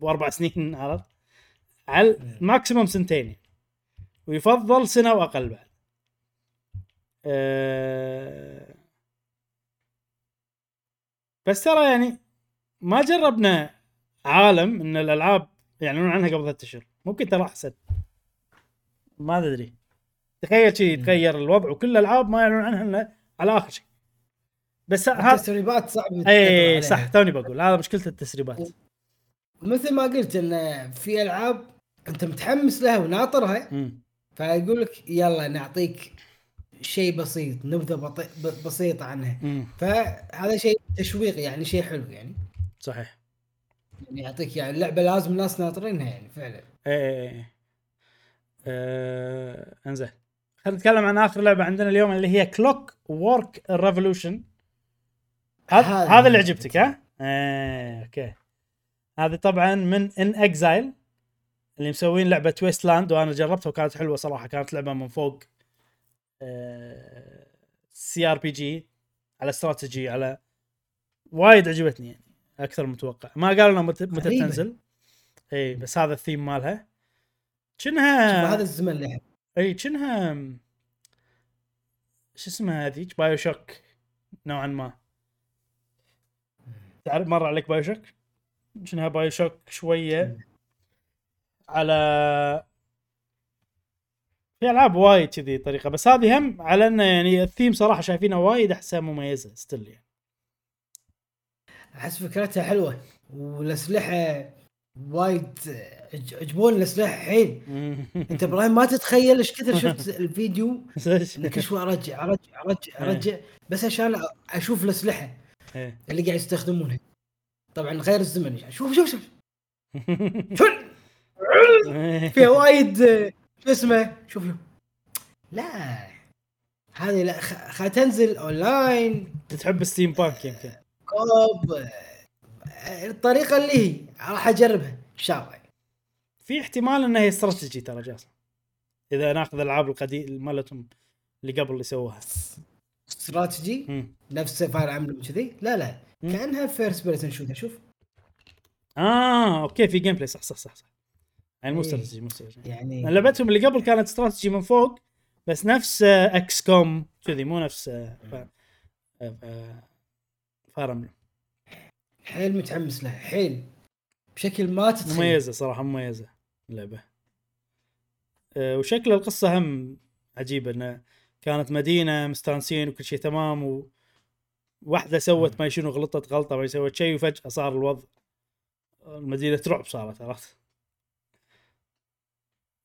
بأربع (laughs) سنين عرفت على. ماكسيموم سنتين ويفضل سنة وأقل بعد أه بس ترى يعني ما جربنا عالم إن الألعاب يعلنون عنها قبل ثلاثة أشهر ممكن ترى احسن ما ادري تخيل شيء. يتغير الوضع وكل الألعاب ما يعلنون عنها إلا على آخر شيء بس هذا التسريبات صعب تسيطر اي عليها. صح توني بقول هذا مشكلة التسريبات مثل ما قلت إن في ألعاب أنت متحمس لها وناطرها. فيقول لك يلا نعطيك شيء بسيط نبذة بطي... بسيطة عنها مم. فهذا شيء تشويق يعني شيء حلو يعني صحيح. يعني يعطيك يعني اللعبة لازم الناس ناطرينها يعني فعلا. اي اي اي آه، إنزين. خلينا نتكلم عن آخر لعبة عندنا اليوم اللي هي Clockwork Revolution هذا اللي عجبتك ها؟ إيه أوكي. هذه طبعا من inXile اللي مسوين لعبة Wasteland وأنا جربتها وكانت حلوة صراحة. كانت لعبة من فوق CRPG على استراتيجي على وايد عجبتني يعني. أكثر من متوقع. ما قالوا لنا متى متى. تنزل. إي بس هذا الثيم مالها. شوف كأنها هذا الزمن اللي أحب. إي كأنها شو اسمها هذيك؟ BioShock نوعا ما. تعرف مر عليك BioShock كأنها BioShock شوية على في ألعاب وايد كذي طريقة بس هذه هم على إنه يعني الثيم صراحة شايفينها وايد احسها مميزة ستيل يعني. أحس فكرتها حلوة والأسلحة وايد عج- عجبوني الأسلحة حيل أنت إبراهيم ما تتخيل إيش كثر (laughs) شفت الفيديو كل شوي أرجع أرجع أرجع أرجع بس عشان أشوف الأسلحة إيه. اللي قاعد يستخدمونها. طبعا غير الزمن. شوف شوف شوف. (laughs) فيها وايد شو اسمه؟ شوف شوف. لا هذه لا خ- خ- تنزل أونلاين. تحب ستيم بانك يمكن. كوب آه، الطريقة اللي هي راح أجربها إن شاء الله. في احتمال إنها هي استراتيجي ترى جاسم. إذا ناخذ الألعاب القديمه مالتهم اللي قبل اللي سووها. استراتيجي؟ مم. نفس فاير امبلم كذي لا لا. مم. كأنها first person shooter شوف. آه أوكي في gameplay صح صح صح صح. يعني مو إيه. استراتيجي مو استراتيجي. يعني لعبتهم اللي قبل كانت استراتيجي من فوق بس نفس آه، XCOM كذي مو نفس آه، ف- Fire Emblem حيل متحمس لها حيل. بشكل ما تتخيل مميزة صراحة مميزة اللعبة. أه وشكل القصة هم عجيبه إنه كانت مدينة مستانسين وكل شيء تمام و واحدة سوت ما شنو غلطت غلطة ما سوت شيء وفجأة صار الوضع المدينة رعب صارت عرفت؟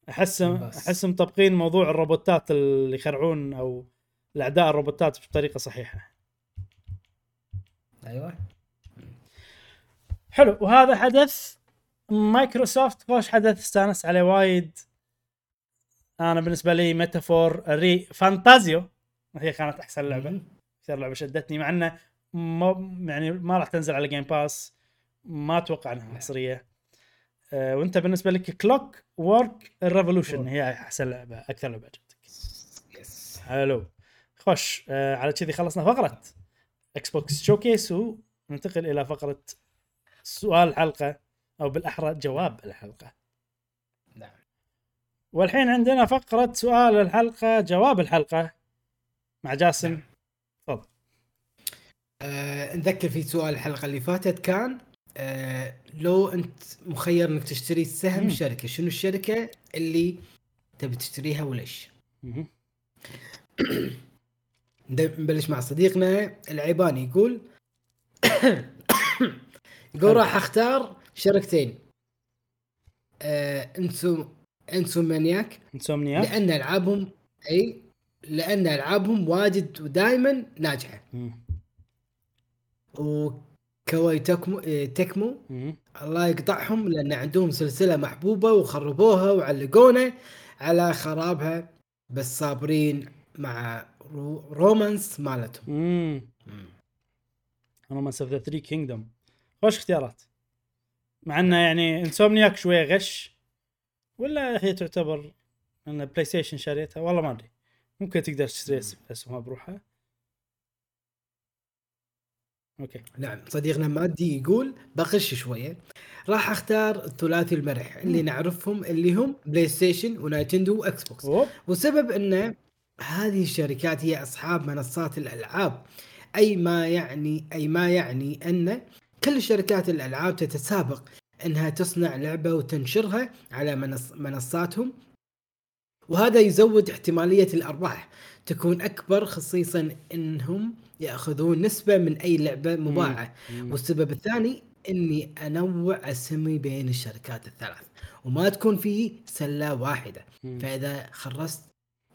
أحس. أحس مطبقين موضوع الروبوتات اللي يخرعون أو الأعداء الروبوتات بطريقة صحيحة. أيوه. حلو. وهذا حدث مايكروسوفت. خوش حدث استانس عليه وايد؟ أنا بالنسبة لي Metaphor ReFantazio. هي كانت أحسن لعبة. أكثر لعبة شدتني مع إنه ما يعني ما راح تنزل على Game Pass ما أتوقع إنها حصرية. آه، وأنت بالنسبة لك Clockwork Revolution هي أحسن لعبة أكثر لعبة عجبتك. yes حلو. خوش. آه، على كذي خلصنا فقرة. Xbox showcase وننتقل إلى فقرة سؤال الحلقة أو بالأحرى جواب الحلقة. نعم. والحين عندنا فقرة سؤال الحلقة جواب الحلقة مع جاسم. تفضل. آه نذكر في سؤال الحلقة اللي فاتت كان آه لو أنت مخير إنك تشتري سهم. شركة شنو الشركة اللي تبي تشتريها وليش؟ (clears throat) نبلش مع صديقنا العيباني. يقول (coughs) يقول راح أختار شركتين. آه Inso Insomniac Insomniac لأن العابهم إي لأن ألعابهم واجد ودائما ناجحة. و Koei Tecmo إيه، Tecmo. الله يقطعهم لأن عندهم سلسلة محبوبة وخربوها وعلقونا على خرابها بس صابرين مع Romance مالتهم. مم. Romance of the Three Kingdoms خوش اختيارات. مع إنه يعني Insomniac شوية غش ولا هي تعتبر إن PlayStation شريتها؟ والله ما أدري. ممكن تقدر تشتري اس- اسمها بروحها. أوكي. نعم صديقنا مادي يقول بغش شوية. راح أختار الثلاثي المرح اللي نعرفهم اللي هم PlayStation و Nintendo و Xbox أوب. وسبب ان هذه الشركات هي أصحاب منصات الألعاب. أي ما يعني أي ما يعني أن كل شركات الألعاب تتسابق إنها تصنع لعبة وتنشرها على منص منصاتهم. وهذا يزود احتمالية الأرباح. تكون أكبر خصيصا إنهم يأخذون نسبة من أي لعبة مباعة. مم. والسبب الثاني إني أنوع أسمي بين الشركات الثلاث. وما تكون في سلة واحدة. مم. فإذا خرجت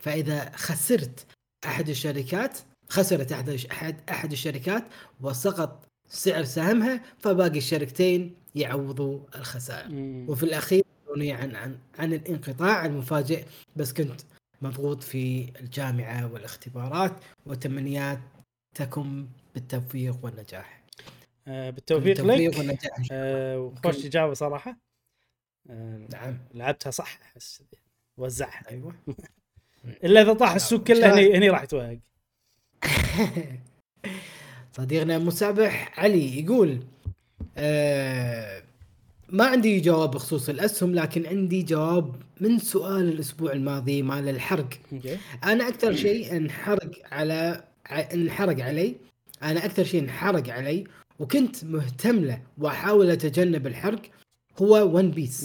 فإذا خسرت أحد الشركات خسرت أحد احد أحد الشركات وسقط سعر سهمها فباقي الشركتين يعوضوا الخسائر. وفي الأخير عن عن عن الانقطاع المفاجئ بس كنت مضغوط في الجامعة والاختبارات وتمنياتكم بالتوفيق والنجاح. آه، بالتوفيق بالتوفيق لك. والنجاح. آه، وخوش إجابة صراحة. آه، نعم. لعبتها صح أحس. وزعها. أيوه. (laughs) إلا إذا طاح السوق كله شاهد. هني هني راح توهق (laughs) صديقنا مسابح علي يقول آه ما عندي جواب بخصوص الأسهم لكن عندي جواب من سؤال الأسبوع الماضي مال الحرق. أنا أكثر شيء انحرق على انحرق علي. أنا أكثر شيء انحرق علي وكنت مهتم له وأحاول أتجنب الحرق هو ون بيس.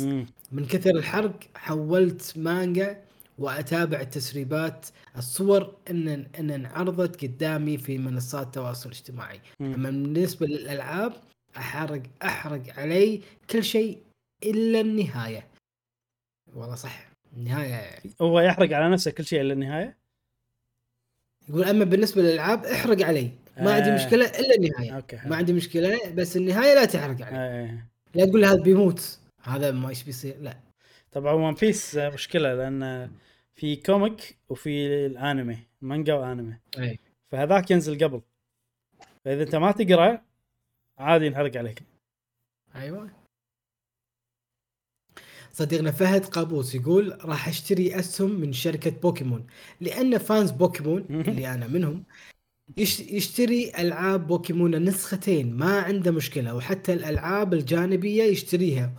من كثر الحرق حولت مانجا وأتابع التسريبات الصور ان إن انعرضت قدامي في منصات التواصل الاجتماعي. أما بالنسبة للألعاب احرق أحرق علي كل شيء إلا النهاية. والله صح النهاية. هو يحرق على نفسه كل شيء إلا النهاية؟ يقول أما بالنسبة للألعاب احرق علي. ما عندي آه. مشكلة إلا النهاية. أوكي. ما عندي مشكلة بس النهاية لا تحرق علي. آه. لا تقول هذا بيموت. هذا ما إيش بيصير؟ لا. طبعا One Piece مشكلة لأن في comic وفي الانمي مانجا وانمي. إي. فهذاك ينزل قبل. فإذا أنت ما تقرا عادي ينحرق عليك. أيوه. صديقنا فهد قابوس يقول راح أشتري أسهم من شركة بوكيمون لأن fans بوكيمون. اللي أنا منهم يش- يشتري ألعاب بوكيمون النسختين ما عنده مشكلة وحتى الألعاب الجانبية يشتريها.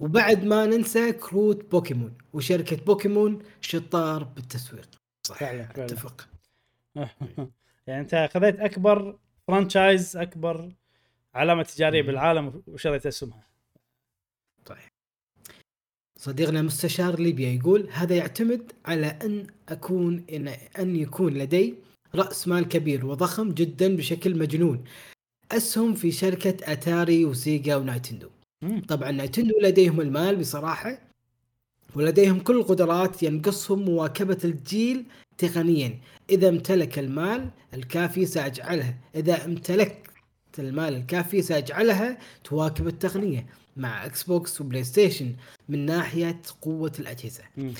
وبعد ما ننسى كروت بوكيمون وشركة بوكيمون شطار بالتسويق. صح فعلا فعلا. أتفق. (laughs) يعني أنت خذيت أكبر franchise أكبر علامة تجارية. بالعالم وشريت اسهمها صديقنا مستشار ليبيا يقول هذا يعتمد على أن أكون ان أن يكون لدي رأس مال كبير وضخم جدا بشكل مجنون. أسهم في شركة Atari و Sega و Nintendo. مم. طبعا Nintendo لديهم المال بصراحة ولديهم كل القدرات ينقصهم مواكبة الجيل تقنيا إذا امتلك المال الكافي ساجعلها إذا امتلكت المال الكافي سأجعلها تواكب التقنية مع Xbox و PlayStation من ناحية قوة الأجهزة مم.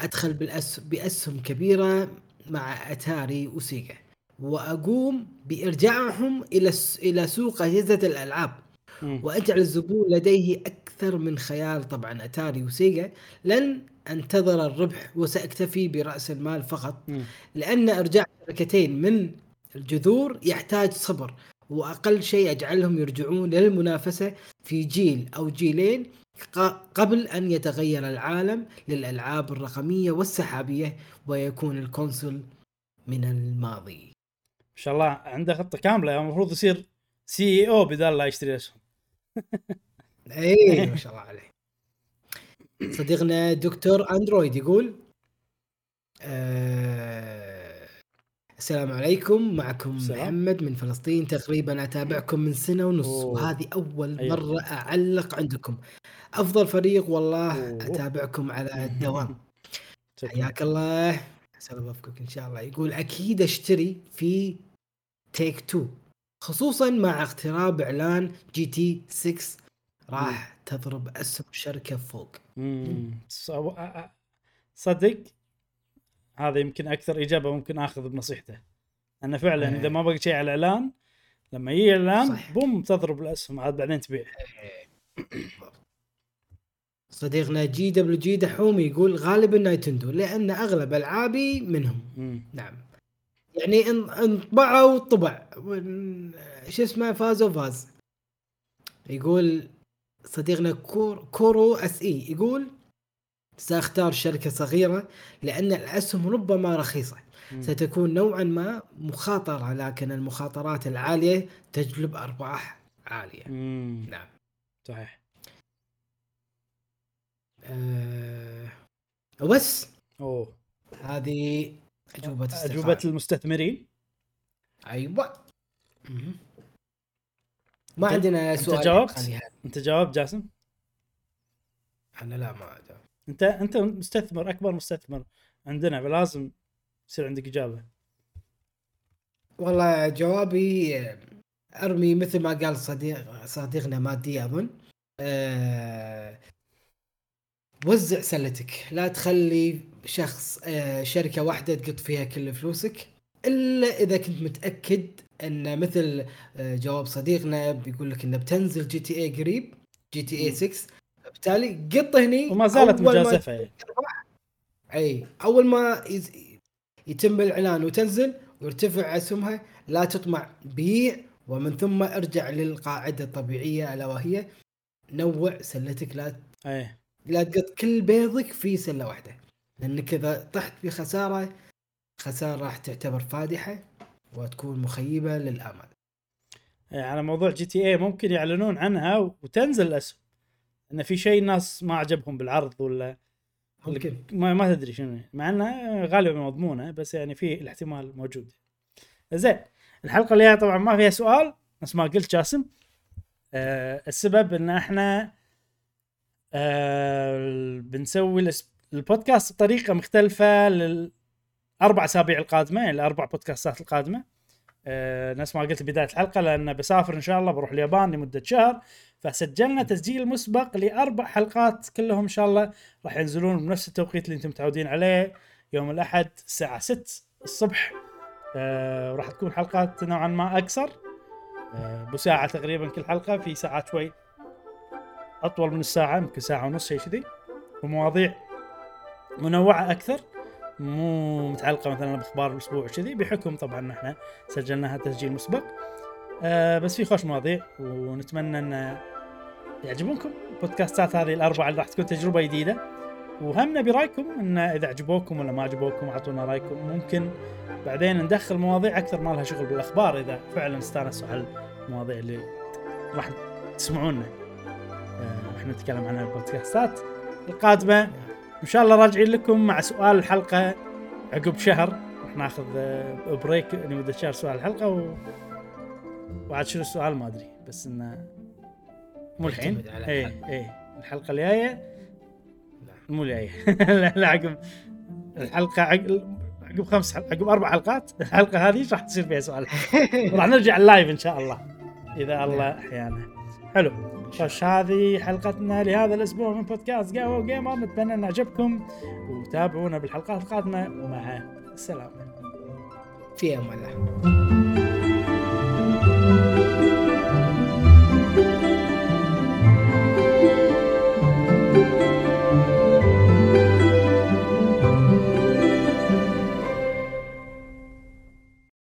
أدخل بالأس... بأسهم كبيرة مع Atari و Sega وأقوم بإرجاعهم إلى. إلى سوق أجهزة الألعاب. وأجعل الزبون لديه أكثر من خيار طبعا Atari و Sega لن أنتظر الربح وسأكتفي برأس المال فقط. لأن إرجاع شركتين من الجذور يحتاج صبر وأقل شيء أجعلهم يرجعون للمنافسة في جيل أو جيلين قبل أن يتغير العالم للألعاب الرقمية والسحابية ويكون ال console من الماضي. ما شاء الله عنده خطة كاملة المفروض يصير CEO بدال لا يشتري أسهم (laughs) اي (laughs) ما شاء الله عليه. صديقنا دكتور Android يقول آه السلام عليكم معكم السلام. محمد من فلسطين تقريبا أتابعكم من سنة ونص أوه. وهذه أول أيوة. مرة أعلق عندكم أفضل فريق والله أوه. أتابعكم على (laughs) الدوام. حياك الله عسى الله يوفقك إن شاء الله يقول أكيد أشتري في Take-Two خصوصا مع اقتراب إعلان GTA 6 راح تضرب أسهم الشركة فوق. مم. صو- أ- أ- صدق؟ هذا يمكن أكثر إجابة ممكن أخذ بنصيحته. انه فعلا إيه. إذا ما بقى شيء على الإعلان لما يجي الاعلان صح. boom تضرب الأسهم. عاد بعدين تبيع. صديقنا جي دبليو جي دحوم يقول غالبا Nintendo لأن أغلب ألعابي منهم. مم. نعم. يعني إن- انطبعوا طبع شو اسمه فازوا فاز. يقول صديقنا كور كورو اس إي يقول سأختار شركة صغيرة لأن الأسهم ربما رخيصة. ستكون نوعا ما مخاطرة لكن المخاطرات العالية تجلب أرباح عالية. مم. نعم. صحيح. أه وبس أوه. هذه أجوبة أجوبة استقرار. المستثمرين أيوة مهم. ما أنت- عندنا أنت سؤال جاوبت؟ خليها. أنت جاوبت جاسم أنا لا ما أجاوب انت أنت مستثمر أكبر مستثمر عندنا فلازم يصير عندك إجابة والله جوابي أرمي مثل ما قال صديق صديقنا مادي أظن أه وزع سلتك لا تخلي شخص أه شركة واحدة تقط فيها كل فلوسك إلا إذا كنت متأكد أن مثل آه، جواب صديقنا بيقول لك إنه بتنزل جي تي اي قريب جي تي اي مم. 6 بالتالي قط هني وما زالت ما مجازفة يعني. أي أول ما. يتم الإعلان وتنزل ويرتفع اسهمها لا تطمع بيع ومن ثم ارجع للقاعدة الطبيعية ألا وهي نوع سلتك لا إيه لا تقط كل بيضك في سلة واحدة. لأنك إذا طحت في خسارة راح تعتبر فادحة وتكون مخيبة للآمال. يعني على موضوع GTA ممكن يعلنون عنها وتنزل الاسهم إن في شيء الناس ما عجبهم بالعرض ولا ممكن. ما, ما تدري شنو. مع انها غالبا مضمونة بس يعني في الاحتمال موجود. زين الحلقة اللي هي طبعا ما فيها سؤال نفس ما قلت جاسم. آه السبب إن إحنا آه بنسوي البودكاست بطريقة مختلفة للاربع أسابيع القادمة يعني الأربع بودكاستات القادمة. آه نفس ما قلت بداية الحلقة لأن بسافر إن شاء الله بروح اليابان لمدة شهر. فسجلنا تسجيل مسبق لأربع حلقات كلهم إن شاء الله راح ينزلون بنفس التوقيت اللي أنتم متعودين عليه يوم الأحد الساعة 6 الصبح. آه راح تكون حلقات نوعا ما أقصر. آه بساعة تقريبا كل حلقة في ساعات شوي أطول من الساعة يمكن ساعة ونص شيء كذي. ومواضيع منوعة أكثر مو متعلقة مثلا بأخبار الأسبوع كذي بحكم طبعا إحنا سجلناها تسجيل مسبق. آه بس في خوش مواضيع ونتمنى إن يعجبونكم. البودكاستات هذه الأربعة اللي راح تكون تجربة جديدة. وهمنا برايكم إن إذا عجبوكم ولا ما عجبوكم أعطونا رأيكم. ممكن بعدين ندخل مواضيع أكثر ما لها شغل بالأخبار إذا فعلا استانسوا على المواضيع اللي راح تسمعونا. آه، وإحنا نتكلم عنها البودكاستات القادمة. إن شاء الله راجعين لكم مع سؤال الحلقة عقب شهر. راح ناخذ بريك لمده شهر سؤال الحلقة و... وعاد شنو السؤال ما أدري بس انه مو الحين. إيه الحلقة. إيه. الحلقة الجاية. مو الجاية. (laughs) لا عقب الحلقة عقب عقب خمس حلقات عقب أربع حلقات. الحلقة هذه راح تصير فيها سؤال؟ (laughs) راح نرجع ال live إن شاء الله إذا الله أحيانا. حلو. خوش هذه حلقتنا لهذا الأسبوع من بودكاست قهوة و قيمر نتمنى أن عجبكم وتابعونا بالحلقات القادمة. ومع السلامة. في أمان الله.